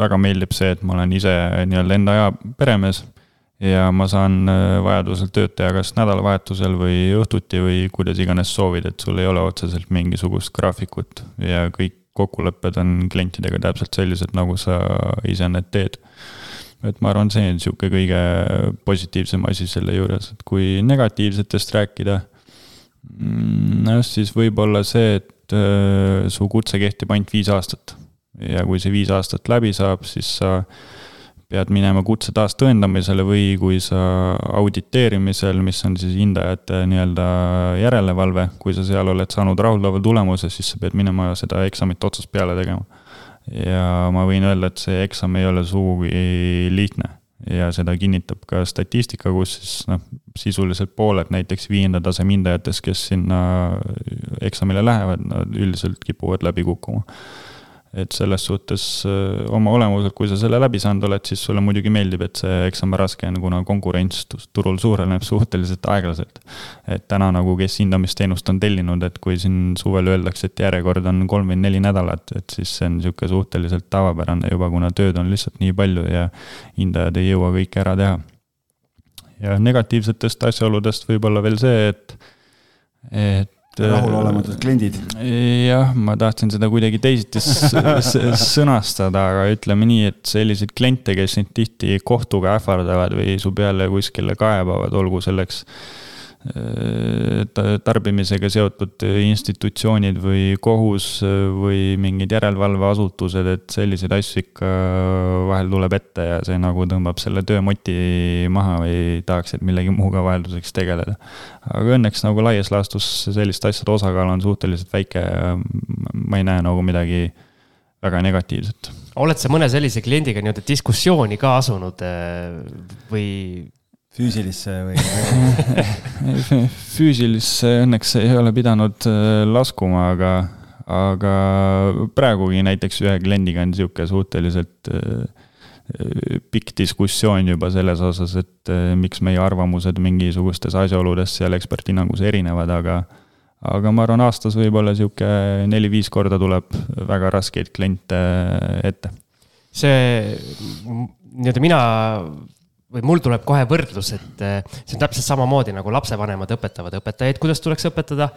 väga meeldib see, et ma olen ise nii-öelda enda aja peremees ja ma saan eh, vajadusel tööd teha kas nädalavahetusel või õhtuti või kuidas iganes soovid, et sul ei ole otseselt mingisugust graafikut ja kõik kokkulepped on klientidega täpselt sellised, nagu sa ise need teed. et ma arvan, see on sihuke kõige positiivsem asi selle juures, et kui negatiivsetest rääkida, mm, noh, siis võib-olla see, et äh, su kutse kehtib ainult viis aastat. ja kui see viis aastat läbi saab, siis sa äh, pead minema kutse taastõendamisele või kui sa auditeerimisel, mis on siis hindajate nii-öelda järelevalve, kui sa seal oled saanud rahuldava tulemuse, siis sa pead minema seda eksamit otsast peale tegema. ja ma võin öelda, et see eksam ei ole sugugi lihtne ja seda kinnitab ka statistika, kus siis noh, sisuliselt pooled näiteks viienda taseme hindajatest, kes sinna eksamile lähevad, nad üldiselt kipuvad läbi kukkuma et selles suhtes äh, oma olemuselt, kui sa selle läbi saanud oled, siis sulle muidugi meeldib, et see eksam raske on, kuna konkurents turul suureneb suhteliselt aeglaselt. et täna nagu, kes hindamisteenust on tellinud, et kui siin suvel öeldakse, et järjekord on kolm või neli nädalat, et siis see on niisugune suhteliselt tavapärane juba, kuna tööd on lihtsalt nii palju ja hindajad ei jõua kõike ära teha. ja negatiivsetest asjaoludest võib-olla veel see, et, et rahulolematud kliendid. jah, ma tahtsin seda kuidagi teisiti sõnastada, aga ütleme nii, et selliseid kliente, kes sind tihti kohtuga ähvardavad või su peale kuskile kaebavad, olgu selleks tarbimisega seotud institutsioonid või kohus või mingid järelevalveasutused, et selliseid asju ikka vahel tuleb ette ja see nagu tõmbab selle töömoti maha või tahaksid millegi muuga vahelduseks tegeleda. aga õnneks nagu laias laastus selliste asjade osakaal on suhteliselt väike ma ei näe nagu midagi väga negatiivset. oled sa mõne sellise kliendiga nii-öelda diskussiooni ka asunud või füüsilisse või füüsilisse õnneks ei ole pidanud äh, laskuma, aga, aga praegugi näiteks ühe kliendiga on sihuke suhteliselt äh, pikk diskussioon juba selles osas, et äh, miks meie arvamused mingisugustes asjaoludes seal eksperthinnangus erinevad, aga aga ma arvan, aastas võib-olla sihuke neli-viis korda tuleb väga raskeid kliente ette. see, nii-öelda mina või mul tuleb kohe võrdlus, et eh, see on täpselt samamoodi nagu lapsevanemad õpetavad õpetajaid, kuidas tuleks õpetada.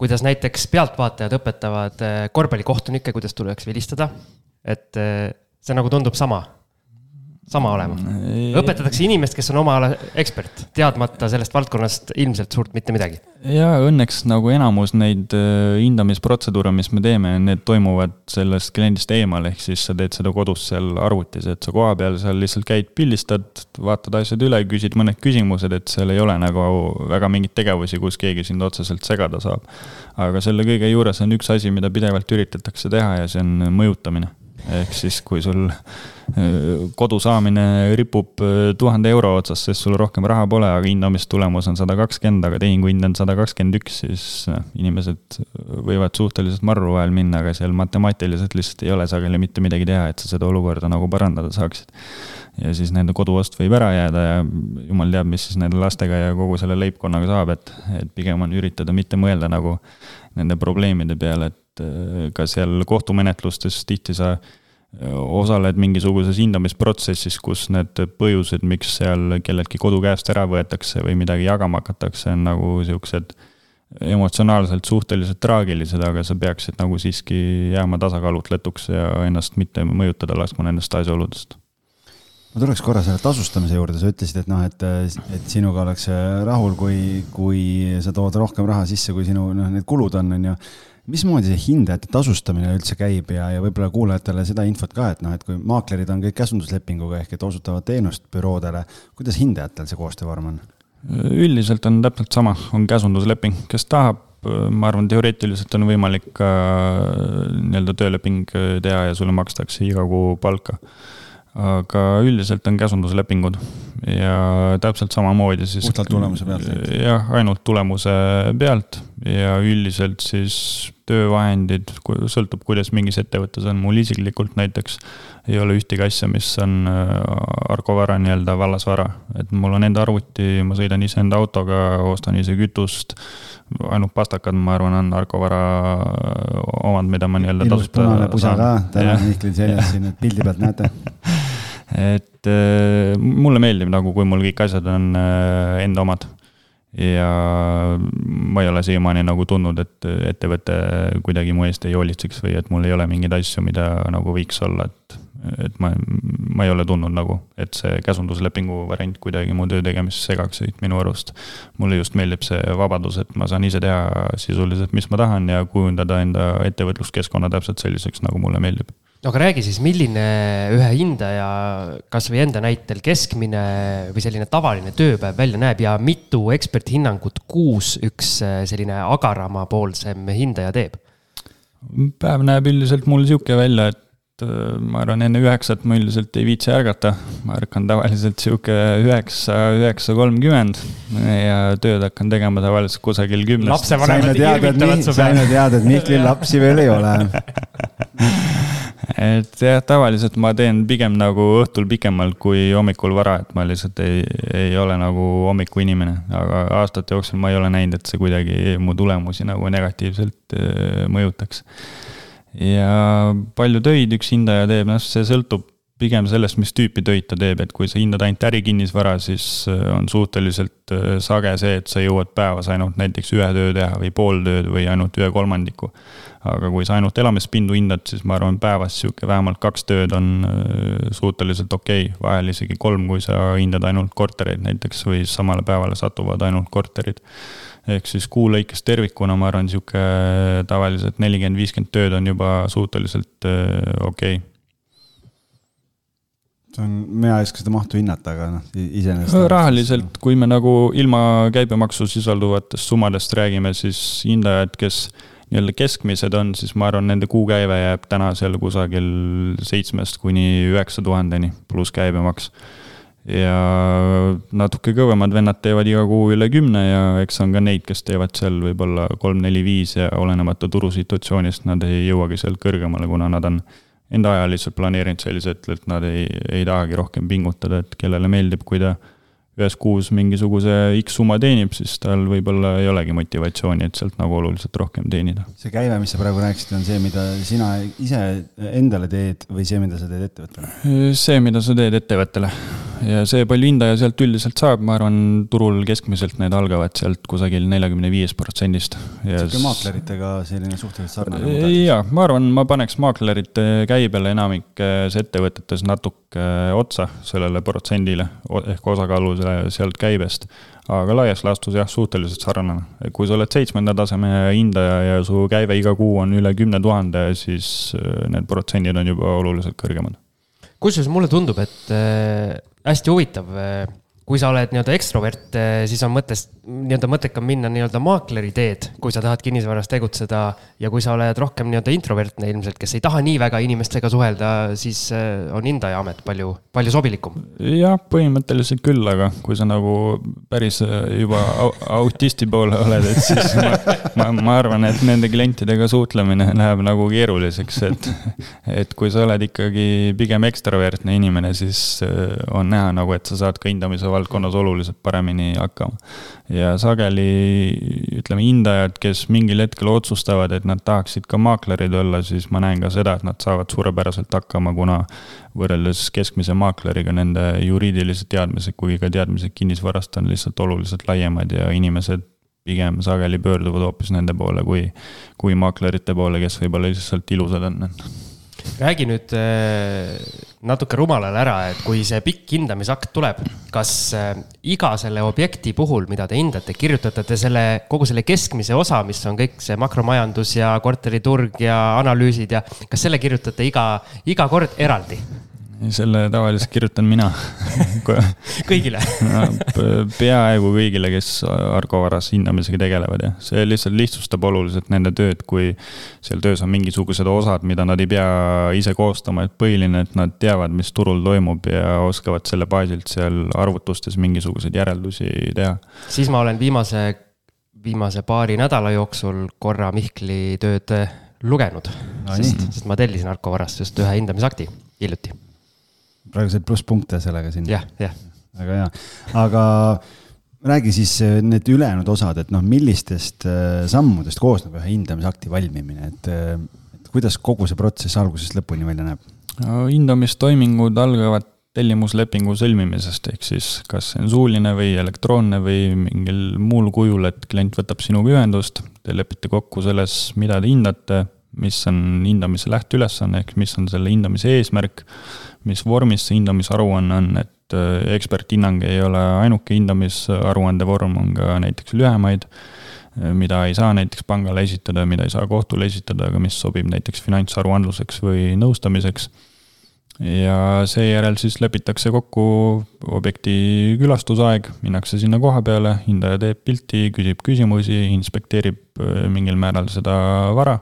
kuidas näiteks pealtvaatajad õpetavad eh, korvpallikohtunikke, kuidas tuleks vilistada. et eh, see nagu tundub sama sama olema. õpetatakse inimest, kes on oma ala ekspert, teadmata sellest valdkonnast ilmselt suurt mitte midagi. ja õnneks nagu enamus neid äh, hindamisprotseduure, mis me teeme, need toimuvad sellest kliendist eemal, ehk siis sa teed seda kodus seal arvutis, et sa kohapeal seal lihtsalt käid, pildistad, vaatad asjad üle, küsid mõned küsimused, et seal ei ole nagu väga mingeid tegevusi, kus keegi sind otseselt segada saab. aga selle kõige juures on üks asi, mida pidevalt üritatakse teha ja see on mõjutamine ehk siis, kui sul äh, kodu saamine ripub äh, tuhande euro otsas, sest sul rohkem raha pole, aga hindamistulemus on sada kakskümmend, aga tehinguhind on sada kakskümmend üks, siis noh, inimesed võivad suhteliselt marru vahel minna, aga seal matemaatiliselt lihtsalt ei ole sageli mitte midagi teha, et sa seda olukorda nagu parandada saaksid. ja siis nende koduost võib ära jääda ja jumal teab, mis siis nende lastega ja kogu selle leibkonnaga saab, et, et pigem on üritada mitte mõelda nagu nende probleemide peale, et äh, ka seal kohtumenetlustes tihti sa äh, osaled mingisuguses hindamisprotsessis, kus need põhjused, miks seal kelleltki kodu käest ära võetakse või midagi jagama hakatakse, on nagu siuksed emotsionaalselt suhteliselt traagilised, aga sa peaksid nagu siiski jääma tasakaalutletuks ja ennast mitte mõjutada laskma nendest asjaoludest. Ma tuleks korra selle tasustamise juurde, sa ütlesid, et noh, et, et sinuga oleks rahul, kui, kui sa tood rohkem raha sisse, kui sinu noh, need kulud on, on ju mismoodi see hindajate tasustamine üldse käib ja, ja võib-olla kuulajatele seda infot ka, et noh, et kui maaklerid on kõik käsunduslepinguga ehk et osutavad teenust büroodele, kuidas hindajatel see koostöövorm on? üldiselt on täpselt sama, on käsundusleping, kes tahab, ma arvan, teoreetiliselt on võimalik ka nii-öelda tööleping teha ja sulle makstakse iga kuu palka aga üldiselt on käsunduslepingud ja täpselt samamoodi siis. puhtalt tulemuse pealt? jah, ainult tulemuse pealt ja üldiselt siis töövahendid, sõltub, kuidas mingis ettevõttes on, mul isiklikult näiteks ei ole ühtegi asja, mis on äh, Argo vara nii-öelda vallasvara. et mul on enda arvuti, ma sõidan ise enda autoga, ostan ise kütust. Ainult pastakad, ma arvan, on Argo Vara omad, mida ma nii-öelda ilus punane pusa ka. täna Mihklil seljas siin, et pildi pealt näete. Et äh, mulle meeldib nagu, kui mul kõik asjad on äh, enda omad. Ja ma ei ole siiamaani nagu tundnud, et ettevõte kuidagi mu eest ei hoolitseks või et mul ei ole mingeid asju, mida nagu võiks olla, et et ma, ma ei ole tundnud nagu, et see käsunduslepingu variant kuidagi mu töö tegemist segaks, et minu arust mulle just meeldib see vabadus, et ma saan ise teha sisuliselt, mis ma tahan ja kujundada enda ettevõtluskeskkonna täpselt selliseks, nagu mulle meeldib no aga räägi siis, milline ühe hindaja, kasvõi enda näitel keskmine või selline tavaline tööpäev välja näeb ja mitu eksperthinnangut kuus üks äh, selline agaramapoolsem hindaja teeb? päev näeb üldiselt mul sihuke välja, et Äh, ma arvan, enne üheksat ma üldiselt ei viitsi ärgata. ma ärkan tavaliselt sihuke üheksa, üheksa kolmkümmend ja tööd hakkan tegema tavaliselt kusagil kümnest. saime teada, et Mihklil lapsi veel ei ole et jah, tavaliselt ma teen pigem nagu õhtul pikemalt kui hommikul vara, et ma lihtsalt ei, ei ole nagu hommikuinimene, aga aastate jooksul ma ei ole näinud, et see kuidagi mu tulemusi nagu negatiivselt äh, mõjutaks. Ja palju töid üks hindaja teeb, noh, see sõltub pigem sellest, mis tüüpi töid ta teeb, et kui sa hindad ainult ärikinnisvara, siis äh, on suhteliselt äh, sage see, et sa jõuad päevas ainult näiteks ühe töö teha või pool tööd või ainult ühe kolmandiku. aga kui sa ainult elamispindu hindad, siis ma arvan, päevas sihuke vähemalt kaks tööd on äh, suhteliselt okei okay., vahel isegi kolm, kui sa hindad ainult kortereid näiteks või samale päevale satuvad ainult korterid ehk siis kuu lõikes tervikuna, ma arvan, sihuke tavaliselt nelikümmend, viiskümmend tööd on juba suhteliselt okei okay see on, mina ei oska seda mahtu hinnata, aga noh, iseenesest. rahaliselt, kui me nagu ilma käibemaksu sisalduvatest summadest räägime, siis hindajad, kes nii-öelda keskmised on, siis ma arvan, nende kuukäive jääb täna seal kusagil seitsmest kuni üheksa tuhandeni, pluss käibemaks. ja natuke kõvemad vennad teevad iga kuu üle kümne ja eks on ka neid, kes teevad seal võib-olla kolm-neli-viis ja olenemata turusituatsioonist, nad ei jõuagi sealt kõrgemale, kuna nad on enda aja lihtsalt planeerinud selliselt, et nad ei, ei tahagi rohkem pingutada, et kellele meeldib, kui ta ühes kuus mingisuguse X summa teenib, siis tal võib-olla ei olegi motivatsiooni, et sealt nagu oluliselt rohkem teenida. see käive, mis sa praegu rääkisid, on see, mida sina ise endale teed või see, mida sa teed ettevõttele? see, mida sa teed ettevõttele ja see, palju hindaja sealt üldiselt saab, ma arvan, turul keskmiselt need algavad sealt kusagil neljakümne viiest protsendist. sihuke maakleritega selline suhteliselt sarnane jaa, ma arvan, ma paneks maaklerite käibele enamikes ettevõtetes natuke otsa sellele protsendile ehk osakaalule sealt käibest aga laias laastus jah, suhteliselt sarnane. kui sa oled seitsmenda taseme hindaja ja su käive iga kuu on üle kümne tuhande, siis äh, need protsendid on juba oluliselt kõrgemad. kusjuures mulle tundub, et äh, hästi huvitav. Eh, kui sa oled nii-öelda ekstrovert, eh, siis on mõttes, nii-öelda mõttekam minna nii-öelda maakleri teed, kui sa tahad kinnisvaras tegutseda. ja kui sa oled rohkem nii-öelda introvertne ilmselt, kes ei taha nii väga inimestega suhelda, siis eh, on hindaja amet palju, palju sobilikum. jah, põhimõtteliselt küll, aga kui sa nagu päris juba autisti poole oled, et siis ma, ma, ma arvan, et nende klientidega suhtlemine läheb nagu keeruliseks, et, et kui sa oled ikkagi pigem ekstravertne inimene, siis on näha nagu, et sa saad ka hindamise valdkonnas oluliselt paremini hakkama. ja sageli ütleme, hindajad, kes mingil hetkel otsustavad, et nad tahaksid ka maaklerid olla, siis ma näen ka seda, et nad saavad suurepäraselt hakkama, kuna võrreldes keskmise maakleriga nende juriidilised teadmised kui ka teadmised kinnisvarast on lihtsalt oluliselt laiemad ja inimesed pigem sageli pöörduvad hoopis nende poole kui, kui maaklerite poole, kes võib-olla lihtsalt ilusad on räägi nüüd äh, natuke rumalale ära, et kui see pikk hindamisakt tuleb, kas äh, iga selle objekti puhul, mida te hindate, kirjutate te selle, kogu selle keskmise osa, mis on kõik see makromajandus ja korteriturg ja analüüsid ja kas selle kirjutate iga, iga kord eraldi? Selle tavaliselt kirjutan mina. Kõigile. No, peaaegu kõigile, kes Argo varas hindamisega tegelevad ja see lihtsalt lihtsustab oluliselt nende tööd, kui seal töös on mingisugused osad, mida nad ei pea ise koostama, et põhiline, et nad teavad, mis turul toimub ja oskavad selle baasilt seal arvutustes mingisuguseid järeldusi teha. siis ma olen viimase, viimase paari nädala jooksul korra Mihkli tööd lugenud. No,, sest, sest ma tellisin Arko varast just ühe hindamisakti hiljuti praegu said plusspunkte sellega siin. jah, jah. väga hea, aga räägi siis äh, need ülejäänud osad, et noh, millistest äh, sammudest koosneb ühe hindamisakti valmimine, et, äh, et kuidas kogu see protsess algusest lõpuni välja näeb hindamistoimingud algavad tellimuslepingu sõlmimisest, ehk siis kas see on suuline või elektroonne või mingil muul kujul, et klient võtab sinuga ühendust, te lepite kokku selles, mida te hindate, mis on hindamise lähteülesanne, ehk mis on selle hindamise eesmärk mis vormis see hindamisaruanne on, et äh, eksperthinnang ei ole ainuke hindamisaruande vorm, on ka näiteks lühemaid, äh, mida ei saa näiteks pangale esitada, mida ei saa kohtule esitada, aga mis sobib näiteks finantsaruandluseks või nõustamiseks. ja seejärel siis lepitakse kokku objekti külastusaeg, minnakse sinna koha peale, hindaja teeb pilti, küsib küsimusi, inspekteerib äh, mingil määral seda vara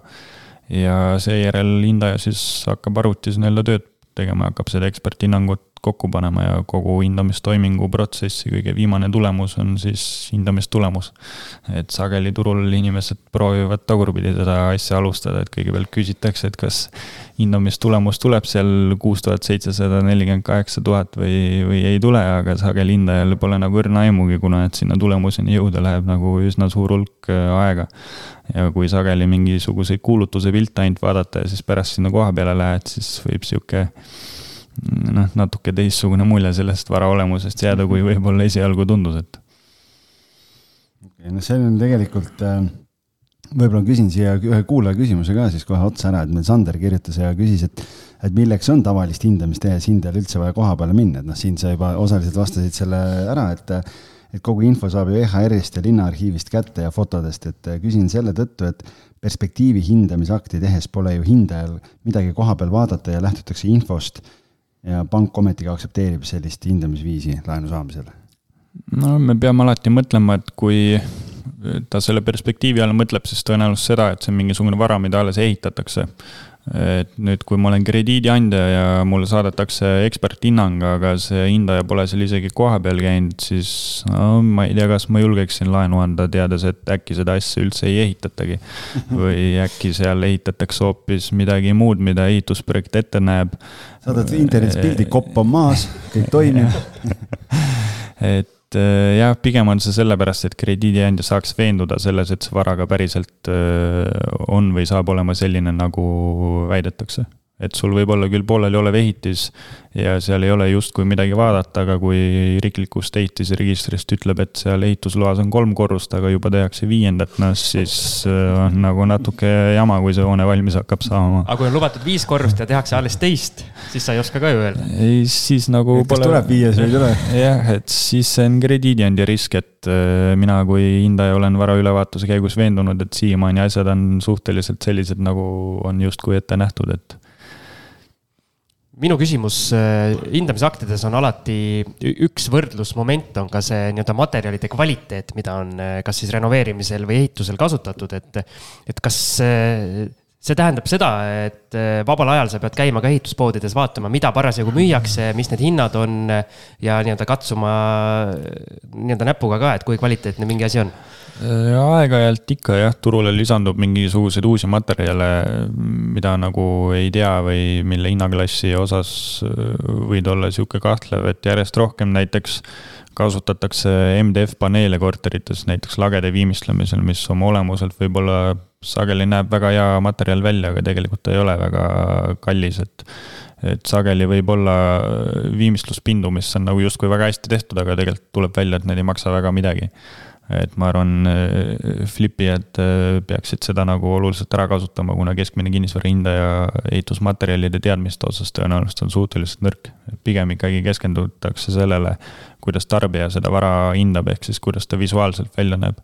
ja seejärel hindaja siis hakkab arvutis nii-öelda tööd tegema, hakkab seda eksperthinnangut kokku panema ja kogu hindamistoimingu protsessi kõige viimane tulemus on siis hindamistulemus. et sageli turul inimesed proovivad tagurpidi seda asja alustada, et kõigepealt küsitakse, et kas hindamistulemus tuleb seal kuus tuhat seitsesada nelikümmend kaheksa tuhat või, või ei tule, aga sageli hindajal pole nagu õrna aimugi, kuna et sinna tulemuseni jõuda läheb nagu üsna suur hulk äh, aega ja kui sageli mingisuguseid kuulutuse pilte ainult vaadata ja siis pärast sinna koha peale lähed, siis võib sihuke noh, natuke teistsugune mulje sellest vara olemusest jääda, kui võib-olla esialgu tundus, et. no see on tegelikult äh, võib-olla küsin siia ühe kuulaja küsimuse ka siis kohe otsa ära, et meil Sander kirjutas ja küsis, et, et milleks on tavalist hindamist tehes hindajal üldse vaja koha peale minna, et noh, siin sa juba osaliselt vastasid selle ära, et et kogu info saab ju EHR-ist ja linnaarhiivist kätte ja fotodest, et küsin selle tõttu, et perspektiivi hindamisakti tehes pole ju hindajal midagi koha peal vaadata ja lähtutakse infost ja pank ometigi aktsepteerib sellist hindamisviisi laenu saamisel? no me peame alati mõtlema, et kui ta selle perspektiivi all mõtleb siis tõenäoliselt seda, et see on mingisugune vara, mida alles ehitatakse et nüüd, kui ma olen krediidiandja ja mulle saadetakse eksperthinnang, aga see hindaja pole seal isegi kohapeal käinud, siis no ma ei tea, kas ma julgeksin laenu anda, teades, et äkki seda asja üldse ei ehitatagi. või äkki seal ehitatakse hoopis midagi muud, mida ehitusprojekt ette näeb. saadad internetis pildi, kopp on maas, kõik toimib et et äh, jah, pigem on see sellepärast, et krediidiandja saaks veenduda selles, et see vara ka päriselt äh, on või saab olema selline, nagu väidetakse et sul võib olla küll pooleliolev ehitis ja seal ei ole justkui midagi vaadata, aga kui riiklikust ehitisregistrist ütleb, et seal ehitusloas on kolm korrust, aga juba tehakse viiendat, noh siis äh, on nagu natuke jama, kui see hoone valmis hakkab saama. aga kui on lubatud viis korrust ja tehakse alles teist, siis sa ei oska ka ju öelda. ei, siis nagu kas pole... tuleb viies või ei tule? jah, et siis see on krediidiandja risk, et äh, mina kui hindaja olen vara ülevaatuse käigus veendunud, et siiamaani asjad on suhteliselt sellised, nagu on justkui ette nähtud, et minu küsimus äh, hindamisaktides on alati üks võrdlusmoment on ka see nii-öelda materjalide kvaliteet, mida on äh, kas siis renoveerimisel või ehitusel kasutatud, et, et kas äh, see tähendab seda, et vabal ajal sa pead käima ka ehituspoodides vaatama, mida parasjagu müüakse, mis need hinnad on ja nii-öelda katsuma nii-öelda näpuga ka, et kui kvaliteetne mingi asi on. Äh, aeg-ajalt ikka jah, turule lisandub mingisuguseid uusi materjale, mida nagu ei tea või mille hinnaklassi osas äh, võid olla sihuke kahtlev, et järjest rohkem näiteks kasutatakse MDF paneele korterites näiteks lagede viimistlemisel, mis oma olemuselt võib-olla sageli näeb väga hea materjal välja, aga tegelikult ta ei ole väga kallis, et et sageli võib olla viimistluspindu, mis on nagu justkui väga hästi tehtud, aga tegelikult tuleb välja, et need ei maksa väga midagi et ma arvan, äh, flipijad äh, peaksid seda nagu oluliselt ära kasutama, kuna keskmine kinnisvara hindaja ehitusmaterjalide teadmiste osas tõenäoliselt on suhteliselt nõrk. pigem ikkagi keskendutakse sellele, kuidas tarbija seda vara hindab, ehk siis kuidas ta visuaalselt välja näeb.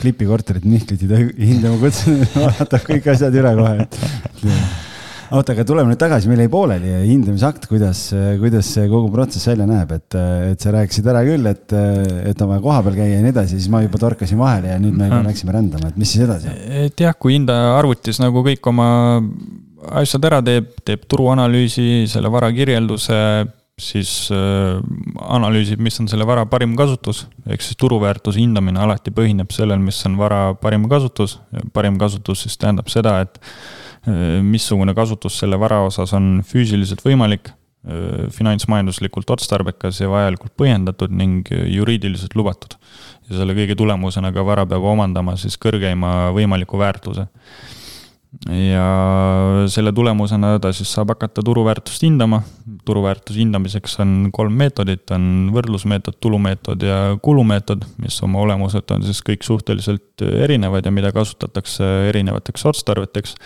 Flipi korterit Mihklit ei tohi hindama kutsuda, vaatab kõik asjad üle kohe, et oota, aga tuleme nüüd tagasi, meil jäi pooleli hindamisakt, kuidas, kuidas see kogu protsess välja näeb, et, et sa rääkisid ära küll, et, et on vaja kohapeal käia ja nii edasi, siis ma juba torkasin vahele ja nüüd me juba läksime rändama, et mis siis edasi? et jah, kui hindaja arvutis nagu kõik oma asjad ära teeb, teeb turuanalüüsi, selle vara kirjelduse, siis äh, analüüsib, mis on selle vara parim kasutus, ehk siis turuväärtuse hindamine alati põhineb sellel, mis on vara parim kasutus. parim kasutus siis tähendab seda, et missugune kasutus selle vara osas on füüsiliselt võimalik, äh, finantsmajanduslikult otstarbekas ja vajalikult põhjendatud ning juriidiliselt lubatud. ja selle kõige tulemusena ka vara peab omandama siis kõrgeima võimaliku väärtuse. ja selle tulemusena ta siis saab hakata turuväärtust hindama, turuväärtuse hindamiseks on kolm meetodit, on võrdlusmeetod, tulumeetod ja kulumeetod, mis oma olemuselt on siis kõik suhteliselt erinevad ja mida kasutatakse erinevateks otstarveteks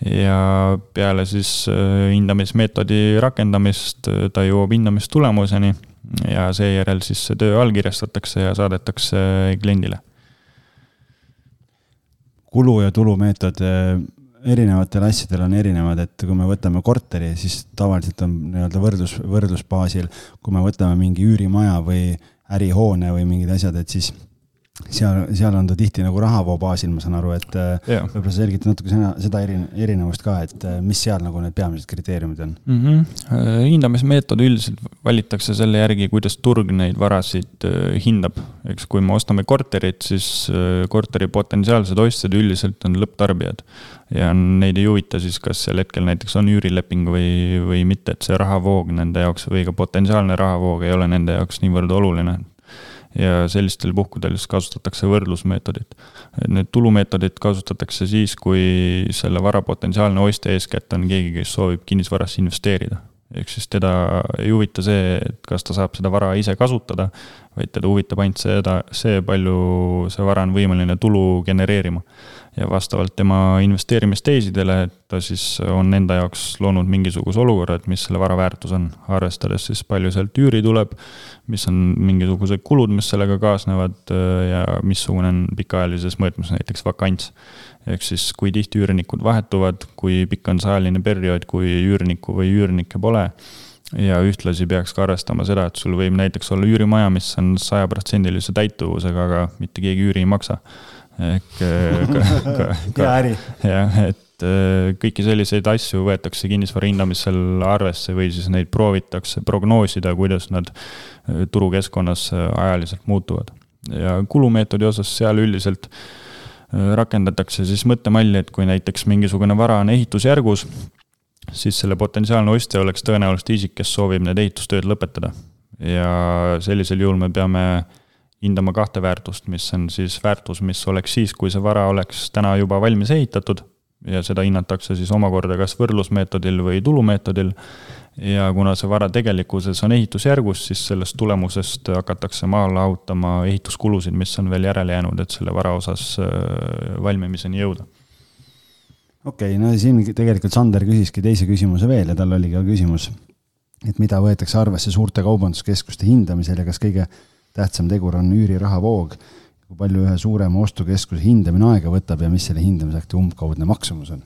ja peale siis äh, hindamismeetodi rakendamist äh, ta jõuab hindamistulemuseni ja seejärel siis see töö allkirjastatakse ja saadetakse kliendile. kulu ja tulumeetod äh, erinevatel asjadel on erinevad, et kui me võtame korteri, siis tavaliselt on nii-öelda võrdlus, võrdlusbaasil. kui me võtame mingi üürimaja või ärihoone või mingid asjad, et siis seal, seal on ta tihti nagu rahavoo baasil, ma saan aru, et äh, võib-olla sa selgitad natuke seda, seda erinevust ka, et äh, mis seal nagu need peamised kriteeriumid on mm? -hmm. hindamismeetod üldiselt valitakse selle järgi, kuidas turg neid varasid hindab. eks kui me ostame korterit, siis korteri potentsiaalsed ostjad üldiselt on lõpptarbijad. ja neid ei huvita siis, kas sel hetkel näiteks on üürileping või, või mitte, et see rahavoog nende jaoks või ka potentsiaalne rahavoog ei ole nende jaoks niivõrd oluline ja sellistel puhkudel siis kasutatakse võrdlusmeetodit. Need tulumeetodit kasutatakse siis, kui selle vara potentsiaalne ostja eeskätt on keegi, kes soovib kinnisvarasse investeerida. ehk siis teda ei huvita see, et kas ta saab seda vara ise kasutada, vaid teda huvitab ainult seda, see, palju see vara on võimeline tulu genereerima ja vastavalt tema investeerimisteesidele, ta siis on enda jaoks loonud mingisuguse olukorra, et mis selle vara väärtus on, arvestades siis palju sealt üüri tuleb, mis on mingisugused kulud, mis sellega kaasnevad ja missugune on pikaajalises mõõtmes näiteks vakants. ehk siis, kui tihti üürnikud vahetuvad, kui pikk on see ajaline periood, kui üürnikku või üürnikke pole ja ühtlasi peaks ka arvestama seda, et sul võib näiteks olla üürimaja, mis on sajaprotsendilise täituvusega, aga mitte keegi üüri ei maksa ehk hea äri. jah, et äh, kõiki selliseid asju võetakse kinnisvara hindamisel arvesse või siis neid proovitakse prognoosida, kuidas nad äh, turukeskkonnas äh, ajaliselt muutuvad. ja kulumeetodi osas seal üldiselt rakendatakse siis mõttemalli, et kui näiteks mingisugune vara on ehitusjärgus, siis selle potentsiaalne ostja oleks tõenäoliselt isik, kes soovib need ehitustööd lõpetada. ja sellisel juhul me peame hindama kahte väärtust, mis on siis väärtus, mis oleks siis, kui see vara oleks täna juba valmis ehitatud ja seda hinnatakse siis omakorda kas võrdlusmeetodil või tulumeetodil. ja kuna see vara tegelikkuses on ehitusjärgus, siis sellest tulemusest hakatakse maha lahutama ehituskulusid, mis on veel järele jäänud, et selle vara osas äh, valmimiseni jõuda okei okay,, no siin tegelikult Sander küsiski teise küsimuse veel ja tal oli ka küsimus, et mida võetakse arvesse suurte kaubanduskeskuste hindamisel ja kas kõige tähtsam tegur on üüriraha-voog, kui palju ühe suurema ostukeskuse hindamine aega võtab ja mis selle hindamisakti umbkaudne maksumus on?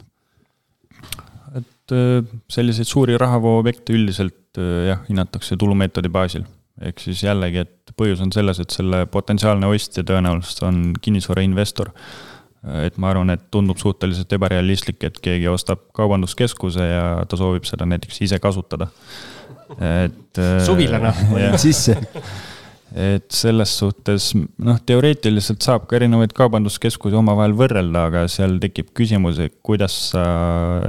et äh, selliseid suuri rahavoo objekte üldiselt äh, jah, hinnatakse tulumeetodi baasil. ehk siis jällegi, et põhjus on selles, et selle potentsiaalne ostja tõenäoliselt on kinnisvarainvestor. et ma arvan, et tundub suhteliselt ebarealistlik, et keegi ostab kaubanduskeskuse ja ta soovib seda näiteks ise kasutada. et. Äh, suvilane. sisse et selles suhtes noh, teoreetiliselt saab ka erinevaid kaubanduskeskusi omavahel võrrelda, aga seal tekib küsimus, et kuidas sa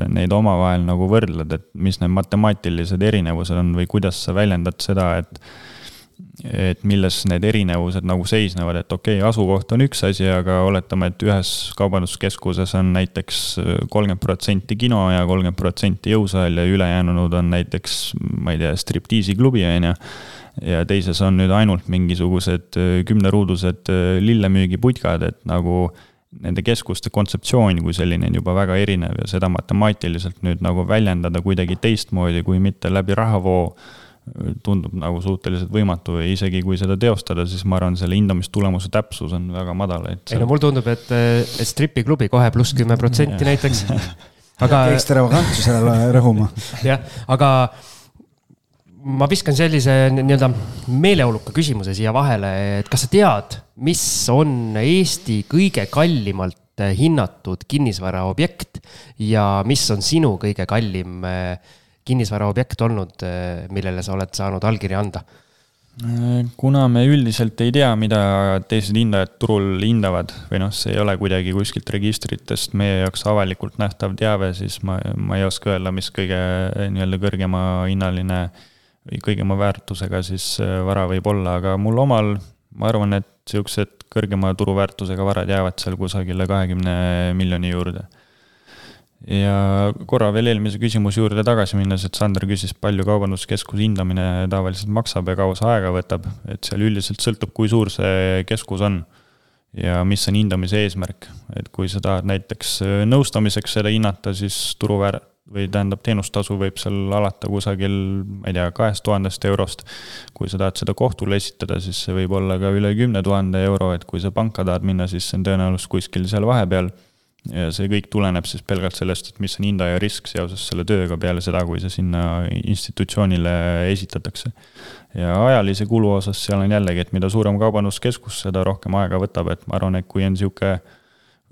neid omavahel nagu võrdled, et mis need matemaatilised erinevused on või kuidas sa väljendad seda, et et milles need erinevused nagu seisnevad, et okei okay,, asukoht on üks asi, aga oletame, et ühes kaubanduskeskuses on näiteks kolmkümmend protsenti kino ja kolmkümmend protsenti jõusaal ja ülejäänud on näiteks, ma ei tea, striptiisiklubi, on ju ja teises on nüüd ainult mingisugused äh, kümneruudused äh, lillemüügiputkad, et nagu nende keskuste kontseptsioon kui selline on juba väga erinev ja seda matemaatiliselt nüüd nagu väljendada kuidagi teistmoodi, kui mitte läbi rahavoo, äh, tundub nagu suhteliselt võimatu ja isegi kui seda teostada, siis ma arvan, selle hindamistulemuse täpsus on väga madal, et. ei no mulle tundub, et, et stripiklubi kohe pluss kümme protsenti näiteks. aga. ekstravagantsusele rõhuma. jah, aga ma viskan sellise nii-öelda meeleoluka küsimuse siia vahele, et kas sa tead, mis on Eesti kõige kallimalt hinnatud kinnisvaraobjekt ja mis on sinu kõige kallim eh, kinnisvaraobjekt olnud, eh, millele sa oled saanud allkirja anda? kuna me üldiselt ei tea, mida teised hindajad turul hindavad või noh, see ei ole kuidagi kuskilt registritest meie jaoks avalikult nähtav teave, siis ma, ma ei oska öelda, mis kõige nii-öelda kõrgema hinnaline äh, kõigema väärtusega siis äh, vara võib olla, aga mul omal, ma arvan, et siuksed kõrgema turuväärtusega varad jäävad seal kusagile kahekümne miljoni juurde. ja korra veel eelmise küsimuse juurde tagasi minnes, et Sander küsis, palju kaubanduskeskuse hindamine tavaliselt maksab ja kaua see aega võtab, et seal üldiselt sõltub, kui suur see keskus on ja mis on hindamise eesmärk, et kui sa tahad näiteks nõustamiseks seda hinnata, siis turuväär-, või tähendab, teenustasu võib seal alata kusagil, ma ei tea, kahest tuhandest eurost. kui sa tahad seda kohtule esitada, siis see võib olla ka üle kümne tuhande euro, et kui sa panka tahad minna, siis see on tõenäoliselt kuskil seal vahepeal. ja see kõik tuleneb siis pelgalt sellest, et mis on hindaja risk seoses selle tööga peale seda, kui see sinna institutsioonile esitatakse. ja ajalise kulu osas seal on jällegi, et mida suurem kaubanduskeskus, seda rohkem aega võtab, et ma arvan, et kui on niisugune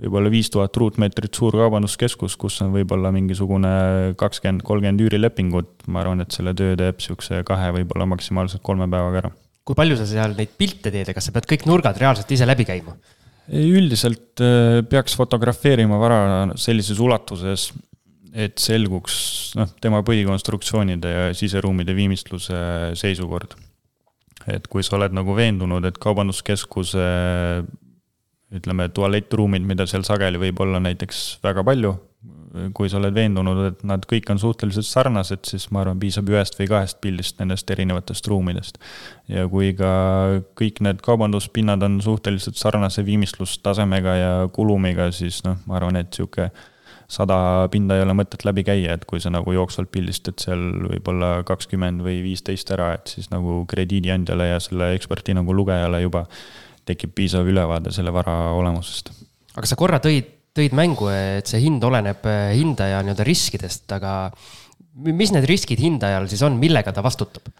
võib-olla viis tuhat ruutmeetrit suur kaubanduskeskus, kus on võib-olla mingisugune kakskümmend, kolmkümmend üürilepingut, ma arvan, et selle töö teeb niisuguse kahe, võib-olla maksimaalselt kolme päevaga ära. kui palju sa seal neid pilte teed ja kas sa pead kõik nurgad reaalselt ise läbi käima? üldiselt äh, peaks fotografeerima vara sellises ulatuses, et selguks noh, tema põhikonstruktsioonide ja siseruumide viimistluse seisukord. et kui sa oled nagu veendunud, et kaubanduskeskuse ütleme, tualettruumid, mida seal sageli võib olla näiteks väga palju, kui sa oled veendunud, et nad kõik on suhteliselt sarnased, siis ma arvan, piisab ühest või kahest pildist nendest erinevatest ruumidest. ja kui ka kõik need kaubanduspinnad on suhteliselt sarnase viimistlustasemega ja kulumiga, siis noh, ma arvan, et sihuke sada pinda ei ole mõtet läbi käia, et kui sa nagu jooksvalt pildistad seal võib-olla kakskümmend või viisteist ära, et siis nagu krediidiandjale ja selle eksperti nagu lugejale juba tekib piisav ülevaade selle vara olemusest. aga sa korra tõid tõid mängu, et see hind oleneb eh, hindaja nii-öelda riskidest, aga mis need riskid hindajal siis on, millega ta vastutab?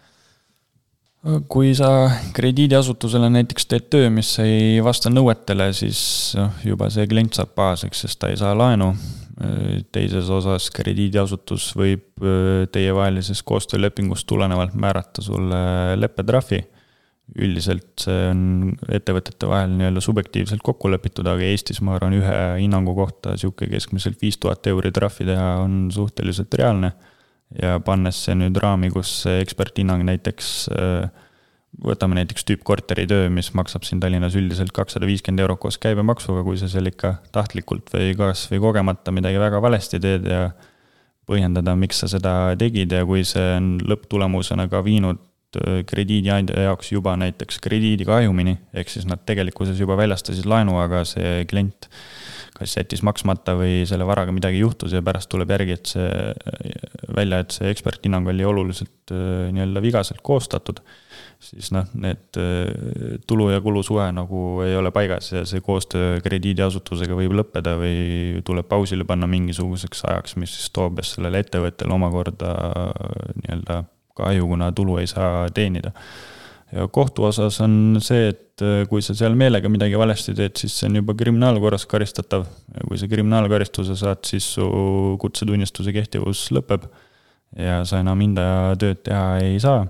kui sa krediidiasutusele näiteks teed töö, mis ei vasta nõuetele, siis noh, juba see klient saab pahaseks, sest ta ei saa laenu. teises osas krediidiasutus võib eh, teievahelisest koostöölepingust tulenevalt määrata sulle leppetrahvi üldiselt see on ettevõtete vahel nii-öelda subjektiivselt kokku lepitud, aga Eestis ma arvan, ühe hinnangu kohta sihuke keskmiselt viis tuhat euri trahvi teha on suhteliselt reaalne. ja pannes see nüüd raami, kus eksperthinnang näiteks, võtame näiteks tüüppkorteri töö, mis maksab siin Tallinnas üldiselt kakssada viiskümmend eurot koos käibemaksuga, kui sa seal ikka tahtlikult või kas või kogemata midagi väga valesti teed ja põhjendada, miks sa seda tegid ja kui see on lõpptulemusena ka viinud Äh, krediidiandja jaoks juba näiteks krediidikahjumini, ehk siis nad tegelikkuses juba väljastasid laenu, aga see klient kas jättis maksmata või selle varaga midagi juhtus ja pärast tuleb järgi, et see välja, et see eksperthinnang oli oluliselt äh, nii-öelda vigaselt koostatud, siis noh, need äh, tulu ja kulu suhe nagu ei ole paigas ja see koostöö krediidiasutusega võib lõppeda või tuleb pausile panna mingisuguseks ajaks, mis siis toob sellele ettevõttele omakorda nii-öelda kahju, kuna tulu ei saa teenida. ja kohtu osas on see, et äh, kui sa seal meelega midagi valesti teed, siis see on juba kriminaalkorras karistatav. ja kui sa kriminaalkaristuse saad, siis su kutsetunnistuse kehtivus lõpeb ja sa enam hindaja tööd teha ei saa.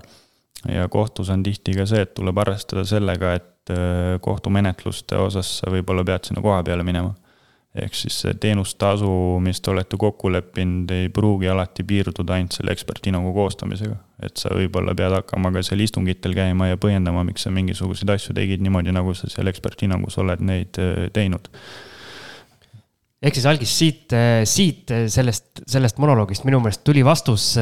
ja kohtus on tihti ka see, et tuleb arvestada sellega, et äh, kohtumenetluste osas sa võib-olla pead sinna koha peale minema ehk siis see teenustasu, mis te olete kokku leppinud, ei pruugi alati piirduda ainult selle eksperthinnangu koostamisega. et sa võib-olla pead hakkama ka seal istungitel käima ja põhjendama, miks sa mingisuguseid asju tegid niimoodi, nagu sa seal eksperthinnangus oled neid äh, teinud ehk siis algis siit, äh, siit äh, sellest, sellest monoloogist minu meelest tuli vastus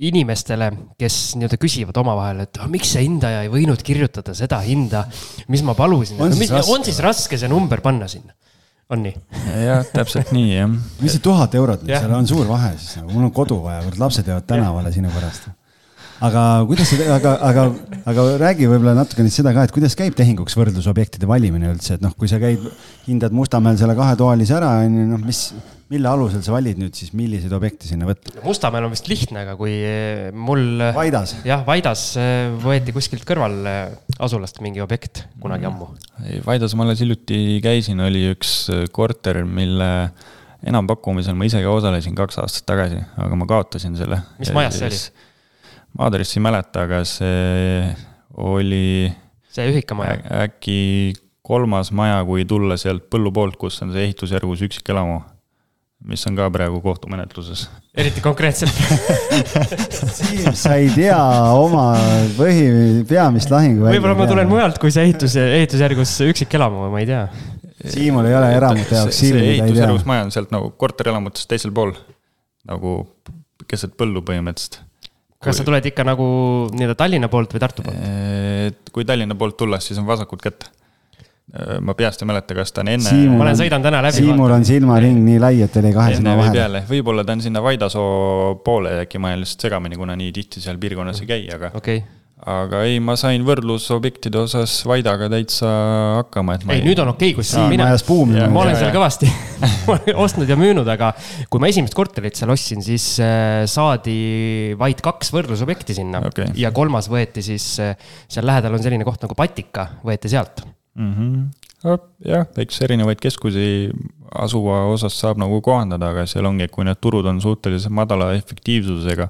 inimestele, kes nii-öelda küsivad omavahel, et oh, miks see hindaja ei võinud kirjutada seda hinda, mis ma palusin. on, no, on siis raske see number panna sinna? On nii? jah, täpselt nii, jah. mis see tuhat eurot nüüd, seal on suur vahe siis nagu, mul on kodu vaja, lapsed jäävad tänavale sinu pärast. aga kuidas see, aga, aga, aga räägi võib-olla natuke nüüd seda ka, et kuidas käib tehinguks võrdlusobjektide valimine üldse, et noh, kui sa käid, hindad Mustamäel selle kahetoalise ära, on ju, noh, mis mille alusel sa valid nüüd siis, milliseid objekte sinna võtta? Mustamäel on vist lihtne, aga kui eh, mul. Vaidas. jah, Vaidas eh, võeti kuskilt kõrval eh, asulast mingi objekt kunagi ammu. Vaidas ma alles hiljuti käisin, oli üks korter, mille enampakkumisel ma ise ka osalesin kaks aastat tagasi, aga ma kaotasin selle. mis majas see oli? ma aadressi ei mäleta, aga see oli. see ühikamaja? äkki kolmas maja, kui tulla sealt põllu poolt, kus on see ehitusjärgus üksikelamu mis on ka praegu kohtumenetluses. eriti konkreetselt Siim, sa ei tea oma põhi, peamist lahingu. võib-olla ma tulen mujalt, kui see ehitus, ehitusjärgus üksikelamu, ma ei tea. Siimul ei ole eramute jaoks silmi, ta ei tea. ehitusjärgus maja on sealt nagu korterelamutest teisel pool, nagu keset põllu põhimõtteliselt. kas kui... sa tuled ikka nagu nii-öelda Tallinna poolt või Tartu poolt? kui Tallinna poolt tulla, siis on vasakut kätt Äh, ma peast ei mäleta, kas ta on enne. ma olen, sõidan täna läbi. Siimul on silmaring nii lai, et teil ei kahe silma vahele. võib-olla ta on sinna Vaidasoo poole äkki, ma olen lihtsalt segamini, kuna nii tihti seal piirkonnas ei käi, aga okay. aga ei, ma sain võrdlusobjektide osas Vaidaga täitsa hakkama, et ei, ei, nüüd on okei okay,, kus sa mina, ma olen seal kõvasti ostnud ja müünud, aga kui ma esimest korterit seal ostsin, siis äh, saadi vaid kaks võrdlusobjekti sinna okay. ja kolmas võeti siis, äh, seal lähedal on selline koht nagu Patika, võeti sealt mm. -hmm. jah, eks erinevaid keskusi asuva osas saab nagu kohandada, aga seal ongi, kui need turud on suhteliselt madala efektiivsusega,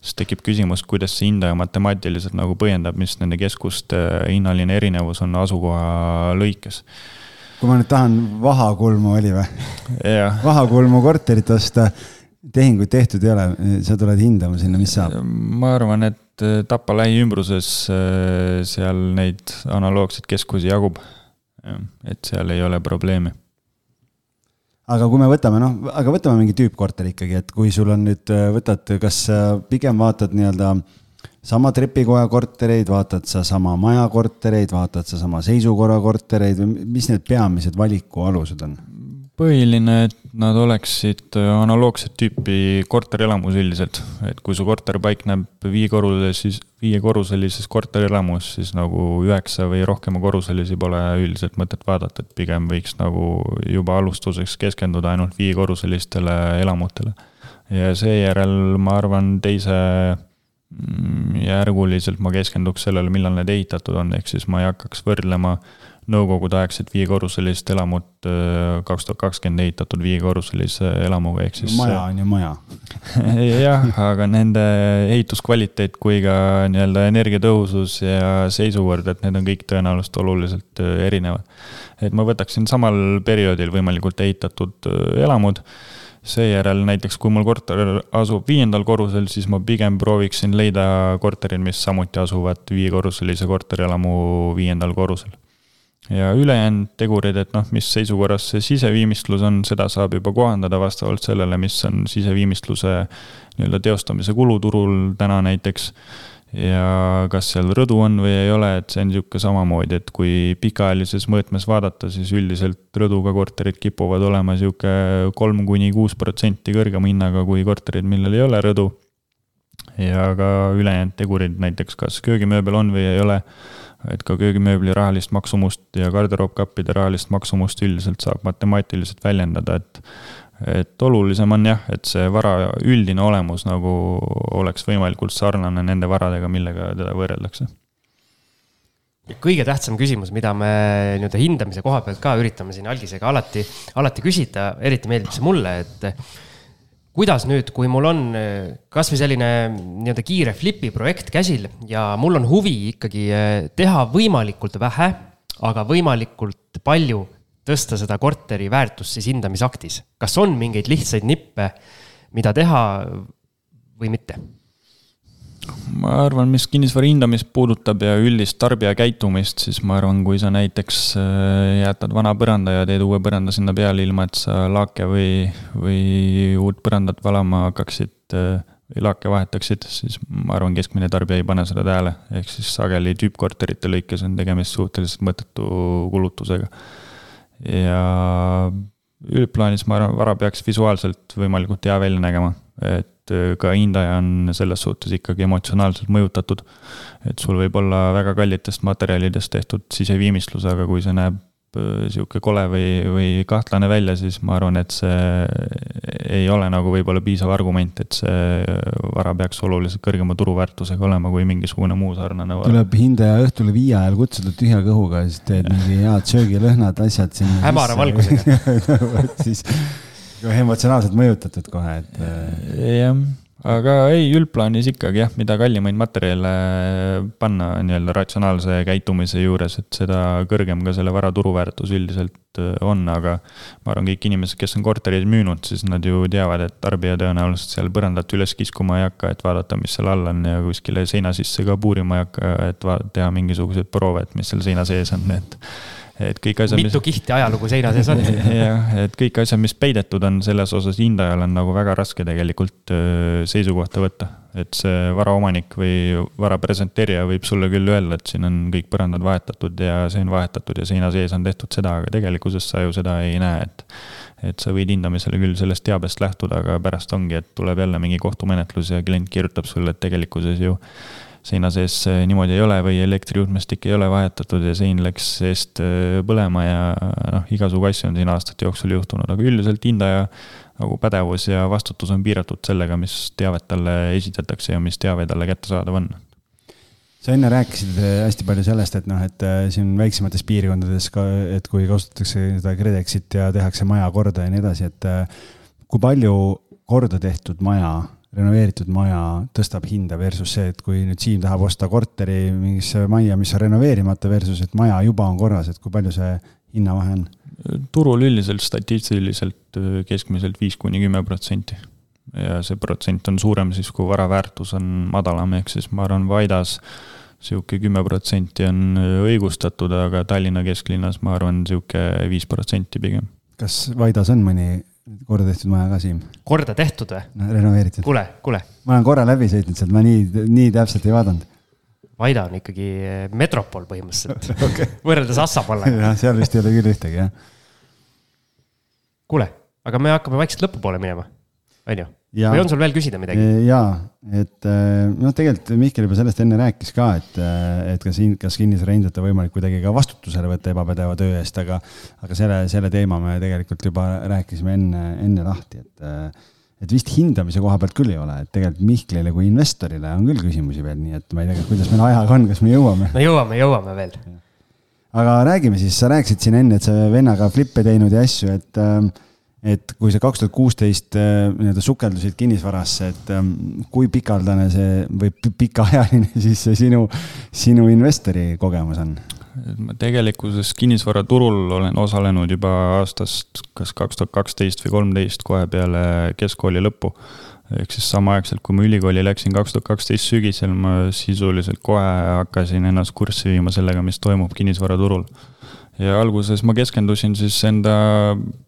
siis tekib küsimus, kuidas see hindaja matemaatiliselt nagu põhjendab, mis nende keskuste hinnaline erinevus on asukoha lõikes kui ma nüüd tahan Vahakulmu oli või? Vahakulmu korterit osta, tehinguid tehtud ei ole, sa tuled hindama sinna, mis saab? ma arvan, et et Tapa lähiümbruses äh, seal neid analoogseid keskusi jagub. et seal ei ole probleemi. aga kui me võtame, noh, aga võtame mingi tüüppkorteri ikkagi, et kui sul on nüüd, võtad, kas pigem vaatad nii-öelda sama trepikoja kortereid, vaatad sa sama maja kortereid, vaatad sa sama seisukorra kortereid või mis need peamised valiku alused on? Põhiline, et nad oleksid analoogset tüüpi korterelamus üldiselt, et kui su korter paikneb viiekorruselises, viiekorruselises korterelamus, siis nagu üheksa või rohkema korruselisi pole üldiselt mõtet vaadata, et pigem võiks nagu juba alustuseks keskenduda ainult viiekorruselistele elamutele. ja seejärel ma arvan, teise mm, järguliselt ma keskenduks sellele, millal need ehitatud on, ehk siis ma ei hakkaks võrdlema nõukogudeaegset viiekorruselist elamut, äh, kaks tuhat kakskümmend ehitatud viiekorruselise elamuga, ehk siis. maja on ju maja jah, aga nende ehituskvaliteet kui ka nii-öelda energiatõhusus ja seisukord, et need on kõik tõenäoliselt oluliselt äh, erinevad. et ma võtaksin samal perioodil võimalikult ehitatud äh, elamud seejärel näiteks, kui mul korter asub viiendal korrusel, siis ma pigem prooviksin leida korterid, mis samuti asuvad viiekorruselise korterelamu viiendal korrusel ja ülejäänud tegurid, et noh, mis seisukorras see siseviimistlus on, seda saab juba kohandada vastavalt sellele, mis on siseviimistluse nii-öelda teostamise kuluturul täna näiteks. ja kas seal rõdu on või ei ole, et see on niisugune samamoodi, et kui pikaajalises mõõtmes vaadata, siis üldiselt rõduga korterid kipuvad olema niisugune kolm kuni kuus protsenti kõrgema hinnaga kui korterid, millel ei ole rõdu. ja ka ülejäänud tegurid, näiteks kas köögimööbel on või ei ole et ka köögimööbli rahalist maksumust ja garderoobkappide rahalist maksumust üldiselt saab matemaatiliselt väljendada, et et olulisem on jah, et see vara üldine olemus nagu oleks võimalikult sarnane nende varadega, millega teda võrreldakse. kõige tähtsam küsimus, mida me nii-öelda hindamise koha pealt ka üritame siin algisega alati, alati küsida, eriti meeldib see mulle, et kuidas nüüd, kui mul on äh, kasvõi selline nii-öelda kiire flipi projekt käsil ja mul on huvi ikkagi äh, teha võimalikult vähe, aga võimalikult palju tõsta seda korteri väärtust siis hindamisaktis. kas on mingeid lihtsaid nippe, mida teha või mitte? Ma arvan, mis kinnisvara hindamist puudutab ja üldist tarbija käitumist, siis ma arvan, kui sa näiteks äh, jätad vana põranda ja teed uue põranda sinna peale, ilma et sa laake või, või uut põrandat valama hakkaksid äh, või laake vahetaksid, siis ma arvan, keskmine tarbija ei pane seda tähele. ehk siis sageli tüüppkorterite lõikes on tegemist suhteliselt mõttetu kulutusega. ja üldplaanis ma arvan, vara peaks visuaalselt võimalikult hea välja nägema, et et äh, ka hindaja on selles suhtes ikkagi emotsionaalselt mõjutatud. et sul võib olla väga kallitest materjalidest tehtud siseviimistlus, aga kui see näeb äh, sihuke kole või, või kahtlane välja, siis ma arvan, et see ei ole nagu võib-olla piisav argument, et see vara peaks oluliselt kõrgema turuväärtusega olema kui mingisugune muu sarnane vara. tuleb hindaja õhtul viie ajal kutsuda tühja kõhuga siis teed mingi head söögilõhnad, asjad sinna. hämara valgusega siis emotsionaalselt mõjutatud kohe, et. jah, aga ei, üldplaanis ikkagi jah, mida kallimaid materjale panna nii-öelda ratsionaalse käitumise juures, et seda kõrgem ka selle vara turuväärtus üldiselt äh, on, aga. ma arvan, kõik inimesed, kes on korterid müünud, siis nad ju teavad, et tarbija tõenäoliselt seal põrandat üles kiskuma ei hakka, et vaadata, mis seal all on ja kuskile seina sisse ka puurima ei hakka, et teha mingisuguseid proove, et mis seal seina sees on, et et kõik asjad. mitu mis... kihti ajalugu seina sees on jah, et kõik asjad, mis peidetud on, selles osas hindajal on nagu väga raske tegelikult seisukohta võtta. et see varaomanik või vara presenteerija võib sulle küll öelda, et siin on kõik põrandad vahetatud ja see on vahetatud ja seina sees on tehtud seda, aga tegelikkuses sa ju seda ei näe, et. et sa võid hindamisele küll sellest teabest lähtuda, aga pärast ongi, et tuleb jälle mingi kohtumenetlus ja klient kirjutab sulle, et tegelikkuses ju seina sees niimoodi ei ole või elektrijuhtmestik ei ole vahetatud ja sein läks seest äh, põlema ja noh, igasugu asju on siin aastate jooksul juhtunud, aga üldiselt hindaja nagu pädevus ja vastutus on piiratud sellega, mis teavet talle esitatakse ja mis teave talle kättesaadav on. Sa enne rääkisid äh, hästi palju sellest, et noh, et siin väiksemates piirkondades ka, et kui kasutatakse seda KredExit ja tehakse maja korda ja nii edasi, et kui palju korda tehtud maja renoveeritud maja tõstab hinda versus see, et kui nüüd Siim tahab osta korteri mingisse majja, mis on renoveerimata versus, et maja juba on korras, et kui palju see hinnavahe on? turul üldiselt statistiliselt keskmiselt viis kuni kümme protsenti. ja see protsent on suurem siis, kui vara väärtus on madalam, ehk siis ma arvan, Vaidas sihuke kümme protsenti on õigustatud, aga Tallinna kesklinnas ma arvan, sihuke viis protsenti pigem kas Vaidas on mõni korda tehtud maja ka, Siim? korda tehtud või? no renoveeritud. kuule, kuule. ma olen korra läbi sõitnud sealt, ma nii, nii täpselt ei vaadanud. Vaida on ikkagi metropol põhimõtteliselt okay. võrreldes Assamaale. jah, seal vist ei ole küll ühtegi, jah. kuule, aga me hakkame vaikselt lõpupoole minema, on ju? Või on sul veel küsida midagi? jaa, et noh, tegelikult Mihkel juba sellest enne rääkis ka, et, et kas, kas kinnisvarahindajat on võimalik kuidagi ka vastutusele võtta ebapädeva töö eest, aga, aga selle, selle teema me tegelikult juba rääkisime enne, enne lahti, et et vist hindamise koha pealt küll ei ole, et tegelikult Mihklile kui investorile on küll küsimusi veel, nii et ma ei tea, kuidas meil ajaga on, kas me jõuame? no jõuame, jõuame veel. aga räägime siis, sa rääkisid siin enne, et sa vennaga flippe teinud ja asju, et äh, et kui sa kaks tuhat kuusteist äh, nii-öelda sukeldusid kinnisvarasse, et ähm, kui pikaldane see või pikaajaline siis see sinu, sinu investori kogemus on? ma tegelikkuses kinnisvaraturul olen osalenud juba aastast kas kaks tuhat kaksteist või kolmteist, kohe peale keskkooli lõppu. ehk siis samaaegselt, kui ma ülikooli läksin kaks tuhat kaksteist sügisel, ma sisuliselt kohe hakkasin ennast kurssi viima sellega, mis toimub kinnisvaraturul ja alguses ma keskendusin siis enda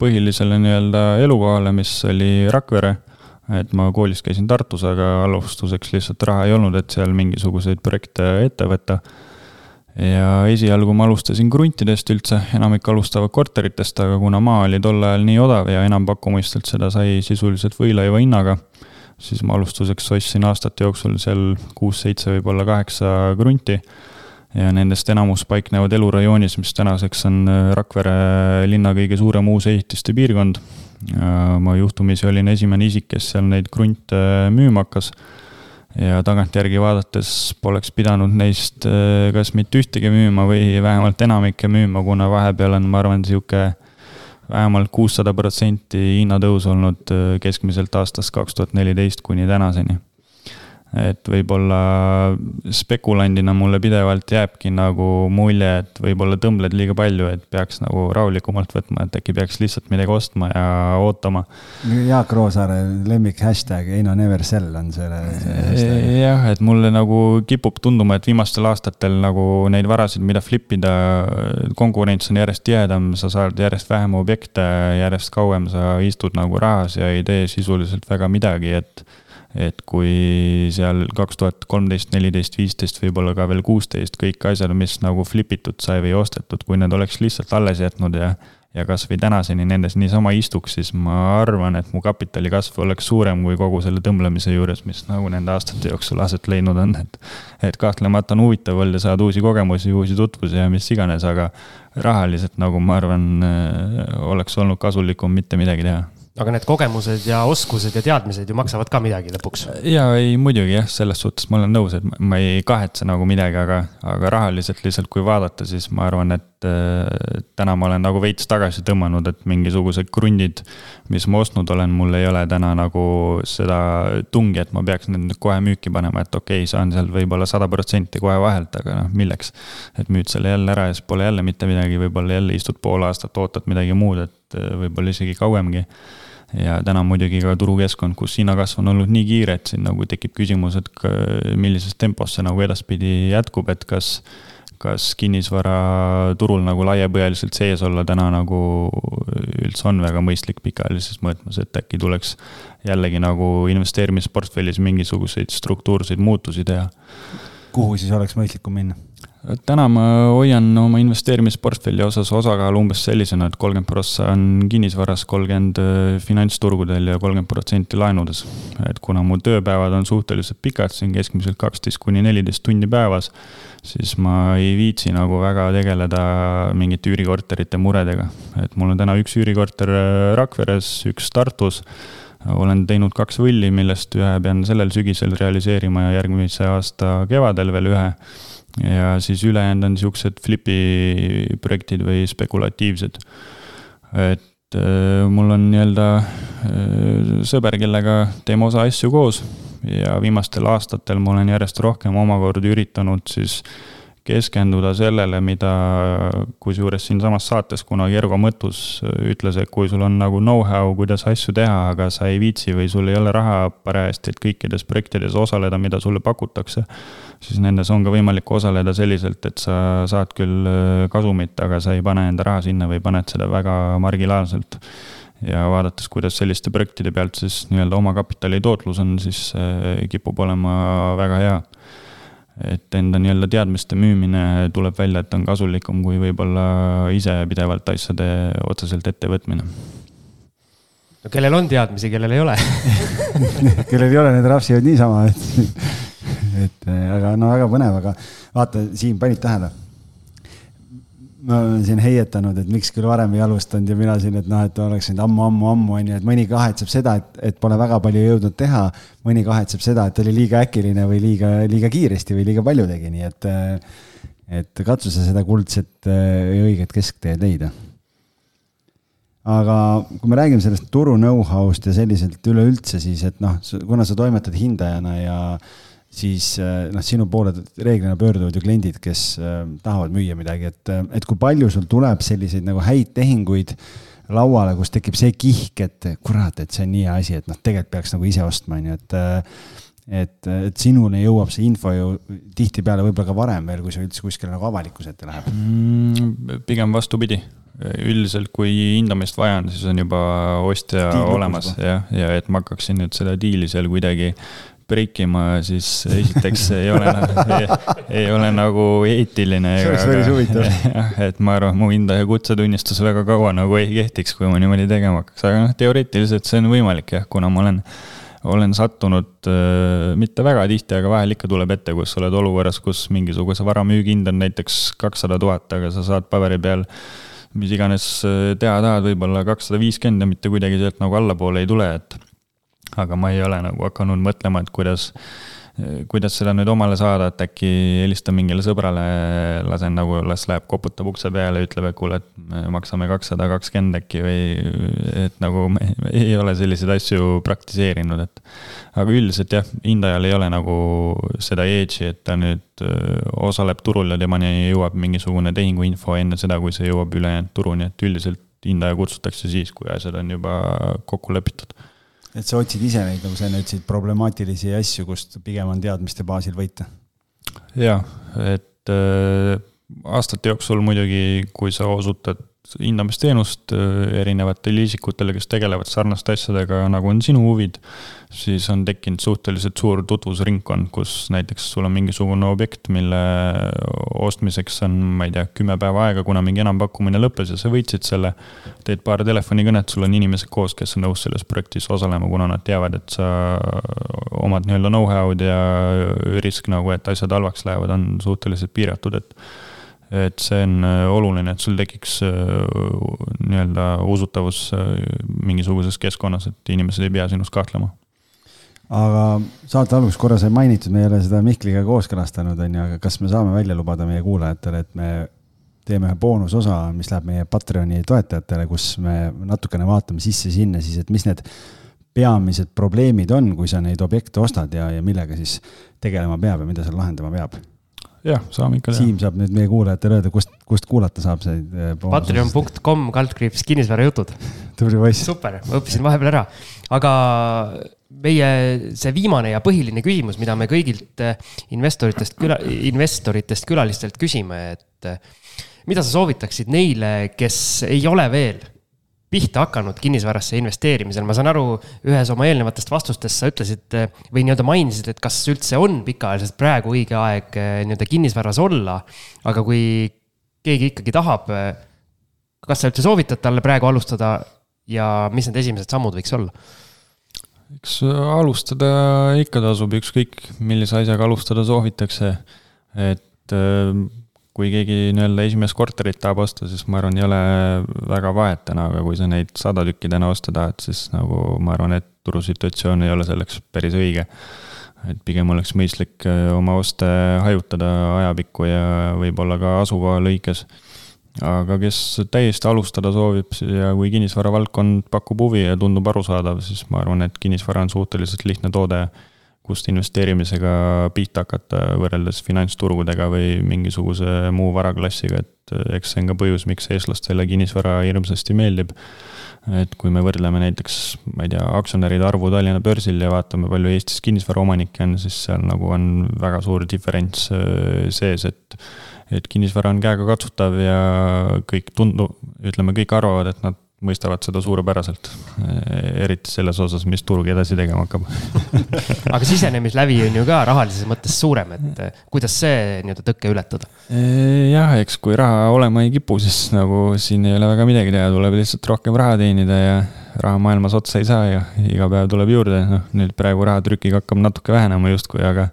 põhilisele nii-öelda elukohale, mis oli Rakvere. et ma koolis käisin Tartus, aga alustuseks lihtsalt raha ei olnud, et seal mingisuguseid projekte ette võtta. ja esialgu ma alustasin kruntidest üldse, enamik alustavad korteritest, aga kuna maa oli tol ajal nii odav ja enampakkumistelt seda sai sisuliselt võilaiva hinnaga, siis ma alustuseks ostsin aastate jooksul seal kuus-seitse, võib-olla kaheksa krunti ja nendest enamus paiknevad elurajoonis, mis tänaseks on äh, Rakvere linna kõige suurem uusehitiste piirkond. ma juhtumisi olin esimene isik, kes seal neid krunte äh, müüma hakkas. ja tagantjärgi vaadates poleks pidanud neist äh, kas mitte ühtegi müüma või vähemalt enamikke müüma, kuna vahepeal on, ma arvan, sihuke vähemalt kuussada protsenti hinnatõus olnud keskmiselt aastast kaks tuhat neliteist kuni tänaseni et võib-olla spekulandina mulle pidevalt jääbki nagu mulje, et võib-olla tõmbled liiga palju, et peaks nagu rahulikumalt võtma, et äkki peaks lihtsalt midagi ostma ja ootama. Jaak Roosaare lemmik hashtag Eino never sell on selle, selle. jah, et mulle nagu kipub tunduma, et viimastel aastatel nagu neid varasid, mida flip ida, konkurents on järjest tihedam, sa saad järjest vähem objekte, järjest kauem sa istud nagu rahas ja ei tee sisuliselt väga midagi, et et kui seal kaks tuhat kolmteist, neliteist, viisteist, võib-olla ka veel kuusteist, kõik asjad, mis nagu flip itud sai või ostetud, kui need oleks lihtsalt alles jätnud ja ja kasvõi tänaseni nendes niisama istuks, siis ma arvan, et mu kapitali kasv oleks suurem kui kogu selle tõmblemise juures, mis nagu nende aastate jooksul aset leidnud on, et. et kahtlemata on huvitav ja saad uusi kogemusi, uusi tutvusi ja mis iganes, aga rahaliselt nagu ma arvan, oleks olnud kasulikum mitte midagi teha aga need kogemused ja oskused ja teadmised ju maksavad ka midagi lõpuks. ja ei muidugi jah, selles suhtes ma olen nõus, et ma ei kahetse nagu midagi, aga, aga rahaliselt lihtsalt kui vaadata, siis ma arvan, et äh, täna ma olen nagu veits tagasi tõmmanud, et mingisugused krundid, mis ma ostnud olen, mul ei ole täna nagu seda tungi, et ma peaks need nüüd kohe müüki panema, et okei okay,, saan seal võib-olla sada protsenti kohe vahelt, aga noh, milleks. et müüd selle jälle ära ja siis pole jälle mitte midagi, võib-olla jälle istud pool aastat, ootad midagi muud, et äh, võib-olla isegi kauemgi ja täna muidugi ka turukeskkond, kus hinnakasv on olnud nii kiire, et siin nagu tekib küsimus, et millises tempos see nagu edaspidi jätkub, et kas kas kinnisvaraturul nagu laiapõhjaliselt sees olla täna nagu üldse on väga mõistlik pikaajalises mõõtmes, et äkki tuleks jällegi nagu investeerimisportfellis mingisuguseid struktuurseid muutusi teha. kuhu siis oleks mõistlikum minna? Täna ma hoian oma investeerimisportfelli osas osakaalu umbes sellisena, et kolmkümmend prossa on kinnisvaras, kolmkümmend äh, finantsturgudel ja kolmkümmend protsenti laenudes. et kuna mu tööpäevad on suhteliselt pikad, siin keskmiselt kaksteist kuni neliteist tundi päevas, siis ma ei viitsi nagu väga tegeleda mingite üürikorterite muredega. et mul on täna üks üürikorter äh, Rakveres, üks Tartus olen teinud kaks võlli, millest ühe pean sellel sügisel realiseerima ja järgmise aasta kevadel veel ühe ja siis ülejäänud on siuksed flipi projektid või spekulatiivsed. et äh, mul on nii-öelda äh, sõber, kellega teeme osa asju koos ja viimastel aastatel ma olen järjest rohkem omakorda üritanud siis keskenduda sellele, mida kusjuures siinsamas saates kunagi Ergo Mõttus ütles, et kui sul on nagu know-how, kuidas asju teha, aga sa ei viitsi või sul ei ole raha parajasti, et kõikides projektides osaleda, mida sulle pakutakse, siis nendes on ka võimalik osaleda selliselt, et sa saad küll äh, kasumit, aga sa ei pane enda raha sinna või paned seda väga marginaalselt. Ja vaadates, kuidas selliste projektide pealt siis nii-öelda omakapitali tootlus on, siis kipub olema väga hea et enda nii-öelda teadmiste müümine tuleb välja, et on kasulikum kui võib-olla ise pidevalt asjade otseselt ettevõtmine. no kellel on teadmisi, kellel ei ole kellel ei ole, need rapsivad niisama, et, et aga no väga põnev, aga vaata, Siim, panid tähele ma olen siin heietanud, et miks küll varem ei alustanud ja mina siin, et noh, et oleks nüüd ammu-ammu-ammu on ju, et mõni kahetseb seda, et, et pole väga palju jõudnud teha. mõni kahetseb seda, et oli liiga äkiline või liiga, liiga kiiresti või liiga palju tegi, nii et, et katsu sa seda kuldset ja õiget keskteed leida. aga kui me räägime sellest turu know-how'st ja selliselt üleüldse, siis et noh, kuna sa toimetad hindajana ja siis äh, noh, sinu poole reeglina pöörduvad ju kliendid, kes äh, tahavad müüa midagi, et, äh, et kui palju sul tuleb selliseid nagu häid tehinguid lauale, kus tekib see kihk, et kurat, et see on nii hea asi, et noh, tegelikult peaks nagu ise ostma, on ju, et et, et sinuni jõuab see info ju tihtipeale võib-olla ka varem veel, kui see üldse kuskile nagu avalikkuse ette läheb mm,. pigem vastupidi, üldiselt kui hindamist vaja on, siis on juba ostja Diil olemas jah, ja et ma hakkaksin nüüd seda diili seal kuidagi break ima, siis esiteks ei ole ei, ei ole nagu eetiline. see oleks päris huvitav. jah, et ma arvan, mu hindaja kutsetunnistus väga kaua nagu ei kehtiks, kui ma niimoodi tegema hakkaks, aga noh, teoreetiliselt see on võimalik jah, kuna ma olen olen sattunud äh, mitte väga tihti, aga vahel ikka tuleb ette, kus oled olukorras, kus mingisuguse vara müügihind on näiteks kakssada tuhat, aga sa saad paberi peal mis iganes äh, teha tahad, võib-olla kakssada viiskümmend ja mitte kuidagi sealt nagu allapoole ei tule, et aga ma ei ole nagu hakanud mõtlema, et kuidas, kuidas seda nüüd omale saada, et äkki helistan mingile sõbrale, lasen nagu, las läheb, koputab ukse peale, ütleb, et kuule, et me maksame kakssada kakskümmend äkki või et nagu me ei ole selliseid asju praktiseerinud, et. aga üldiselt jah, hindajal ei ole nagu seda edge'i, et ta nüüd osaleb turul ja temani jõuab mingisugune tehinguinfo enne seda, kui see jõuab ülejäänud turuni, et üldiselt hindaja kutsutakse siis, kui asjad on juba kokku lepitud et sa otsid ise neid, nagu sa enne ütlesid, problemaatilisi asju, kust pigem on teadmiste baasil võita? jaa, et äh, aastate jooksul muidugi, kui sa osutad hindamisteenust äh, erinevatele isikutele, kes tegelevad sarnaste asjadega, nagu on sinu huvid, siis on tekkinud suhteliselt suur tutvusringkond, kus näiteks sul on mingisugune objekt, mille ostmiseks on, ma ei tea, kümme päeva aega, kuna mingi enampakkumine lõppes ja sa võitsid selle. teed paar telefonikõnet, sul on inimesed koos, kes on nõus selles projektis osalema, kuna nad teavad, et sa omad nii-öelda know-how'd ja risk nagu, et asjad halvaks lähevad, on suhteliselt piiratud, et et see on äh, oluline, et sul tekiks äh, nii-öelda usutavus äh, mingisuguses keskkonnas, et inimesed ei pea sinust kahtlema. aga saate alguses korra sai mainitud, me ei ole seda Mihkliga kooskõlastanud, on ju, aga kas me saame välja lubada meie kuulajatele, et me teeme ühe boonusosa, mis läheb meie Patreoni toetajatele, kus me natukene vaatame sisse sinna siis, et mis need peamised probleemid on, kui sa neid objekte ostad ja, ja millega siis tegelema peab ja mida seal lahendama peab jah, saame ikka teha. Siim saab nüüd meie kuulajatele öelda, kust, kust kuulata saab see. Eh, Patreon.com kaldkriips kinnisvarajutud. tubli poiss. super, ma õppisin vahepeal ära, aga meie see viimane ja põhiline küsimus, mida me kõigilt eh, investoritest, küla, investoritest, külalistelt küsime, et eh, mida sa soovitaksid neile, kes ei ole veel pihta hakanud kinnisvarasse investeerimisel, ma saan aru, ühes oma eelnevatest vastustest sa ütlesid või nii-öelda mainisid, et kas üldse on pikaajaliselt praegu õige aeg eh, nii-öelda kinnisvaras olla. aga kui keegi ikkagi tahab, kas sa üldse soovitad talle praegu alustada ja mis need esimesed sammud võiks olla? eks alustada ikka tasub, ükskõik millise asjaga alustada soovitakse. et eh, kui keegi nii-öelda esimest korterit tahab osta, siis ma arvan, ei ole väga vahet täna, aga kui sa neid sada tükki täna osta tahad, siis nagu ma arvan, et turusituatsioon ei ole selleks päris õige. et pigem oleks mõistlik äh, oma oste hajutada ajapikku ja võib-olla ka asukoha lõikes. aga kes täiesti alustada soovib ja kui kinnisvara valdkond pakub huvi ja tundub arusaadav, siis ma arvan, et kinnisvara on suhteliselt lihtne toode kust investeerimisega pihta hakata võrreldes finantsturgudega või mingisuguse muu varaklassiga, et eks see on ka põhjus, miks eestlastele kinnisvara hirmsasti meeldib. Et kui me võrdleme näiteks, ma ei tea, aktsionäride arvu Tallinna börsil ja vaatame, palju Eestis kinnisvaraomanikke on, siis seal nagu on väga suur diferents äh, sees, et et kinnisvara on käegakatsutav ja kõik tundu-, ütleme, kõik arvavad, et nad mõistavad seda suurepäraselt. eriti selles osas, mis turg edasi tegema hakkab aga sisenemislävi on ju ka rahalises mõttes suurem, et eh, kuidas see nii-öelda tõkke ületada? jah, eks kui raha olema ei kipu, siis nagu siin ei ole väga midagi teha, tuleb lihtsalt rohkem raha teenida ja raha maailmas otsa ei saa ja iga päev tuleb juurde, noh nüüd praegu rahatrükiga hakkab natuke vähenema justkui, aga,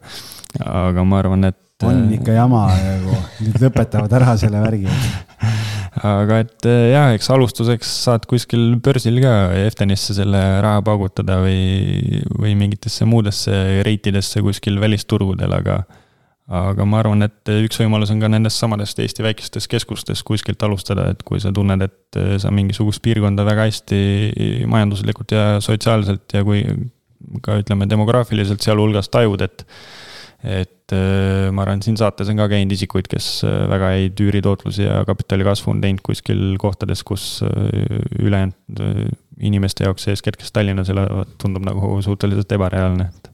aga ma arvan, et on ikka jama nagu, nüüd lõpetavad ära selle värgi aga et eh, jah, eks alustuseks saad kuskil börsil ka Eftenisse selle raha paugutada või, või mingitesse muudesse reitidesse kuskil välisturgudel, aga aga ma arvan, et üks võimalus on ka nendest samadest Eesti väikestes keskustes kuskilt alustada, et kui sa tunned, et sa mingisugust piirkonda väga hästi majanduslikult ja sotsiaalselt ja kui ka ütleme, demograafiliselt sealhulgas tajud, et et äh, ma arvan, siin saates on ka käinud isikuid, kes äh, väga häid üüritootlusi ja kapitali kasvu on teinud kuskil kohtades, kus äh, ülejäänud inimeste jaoks eeskätt, kes Tallinnas elavad, tundub nagu suhteliselt ebareaalne, et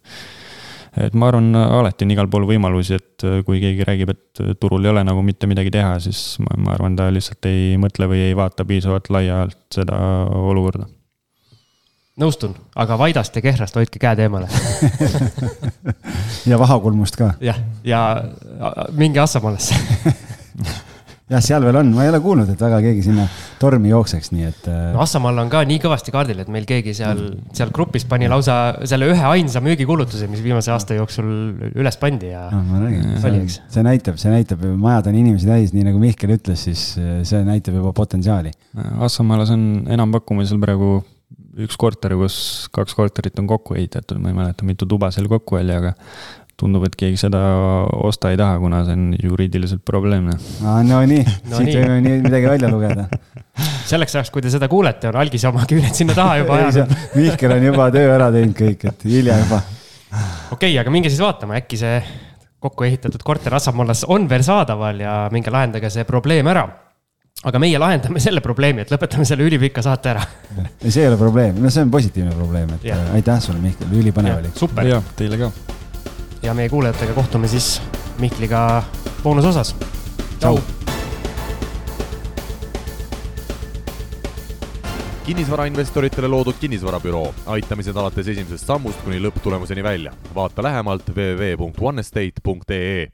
et ma arvan, alati on igal pool võimalusi, et kui keegi räägib, et turul ei ole nagu mitte midagi teha, siis ma, ma arvan, ta lihtsalt ei mõtle või ei vaata piisavalt laialt seda olukorda nõustun, aga Vaidast ja Kehrast hoidke käed eemale ja Vahakulmust ka. jah, ja minge Assamaalesse jah, seal veel on, ma ei ole kuulnud, et väga keegi sinna tormi jookseks, nii et. Äh, no Assamaal on ka nii kõvasti kaardil, et meil keegi seal, seal grupis pani lausa selle ühe ainsa müügikuulutuse, mis viimase aasta jooksul üles pandi ja no,. ma räägin, see näitab, see näitab, majad on inimesi täis, nii nagu Mihkel ütles, siis äh, see näitab juba potentsiaali. Assamaalas on enampakkumisel praegu üks korter, kus kaks korterit on kokku ehitatud, ma ei mäleta, mitu tuba seal kokku oli, aga tundub, et keegi seda osta ei taha, kuna see on juriidiliselt probleemne. no nii no, siit võime nii midagi välja lugeda. selleks ajaks, kui te seda kuulete, on algis oma küüned sinna taha juba ajanud. Mihkel on juba töö ära teinud kõik, et hilja juba. okei okay,, aga minge siis vaatama, äkki see kokku ehitatud korter Assamaallas on veel saadaval ja minge lahendage see probleem ära aga meie lahendame selle probleemi, et lõpetame selle ülipika saate ära. ei, see ei ole probleem, no see on positiivne probleem, et ja. aitäh sulle, Mihkel, ülipõnev oli. super. ja teile ka. ja meie kuulajatega kohtume siis Mihkliga boonusosas. tšau. kinnisvarainvestoritele loodud kinnisvarabüroo, aitamised alates esimesest sammust kuni lõpptulemuseni välja. vaata lähemalt www.onestate.ee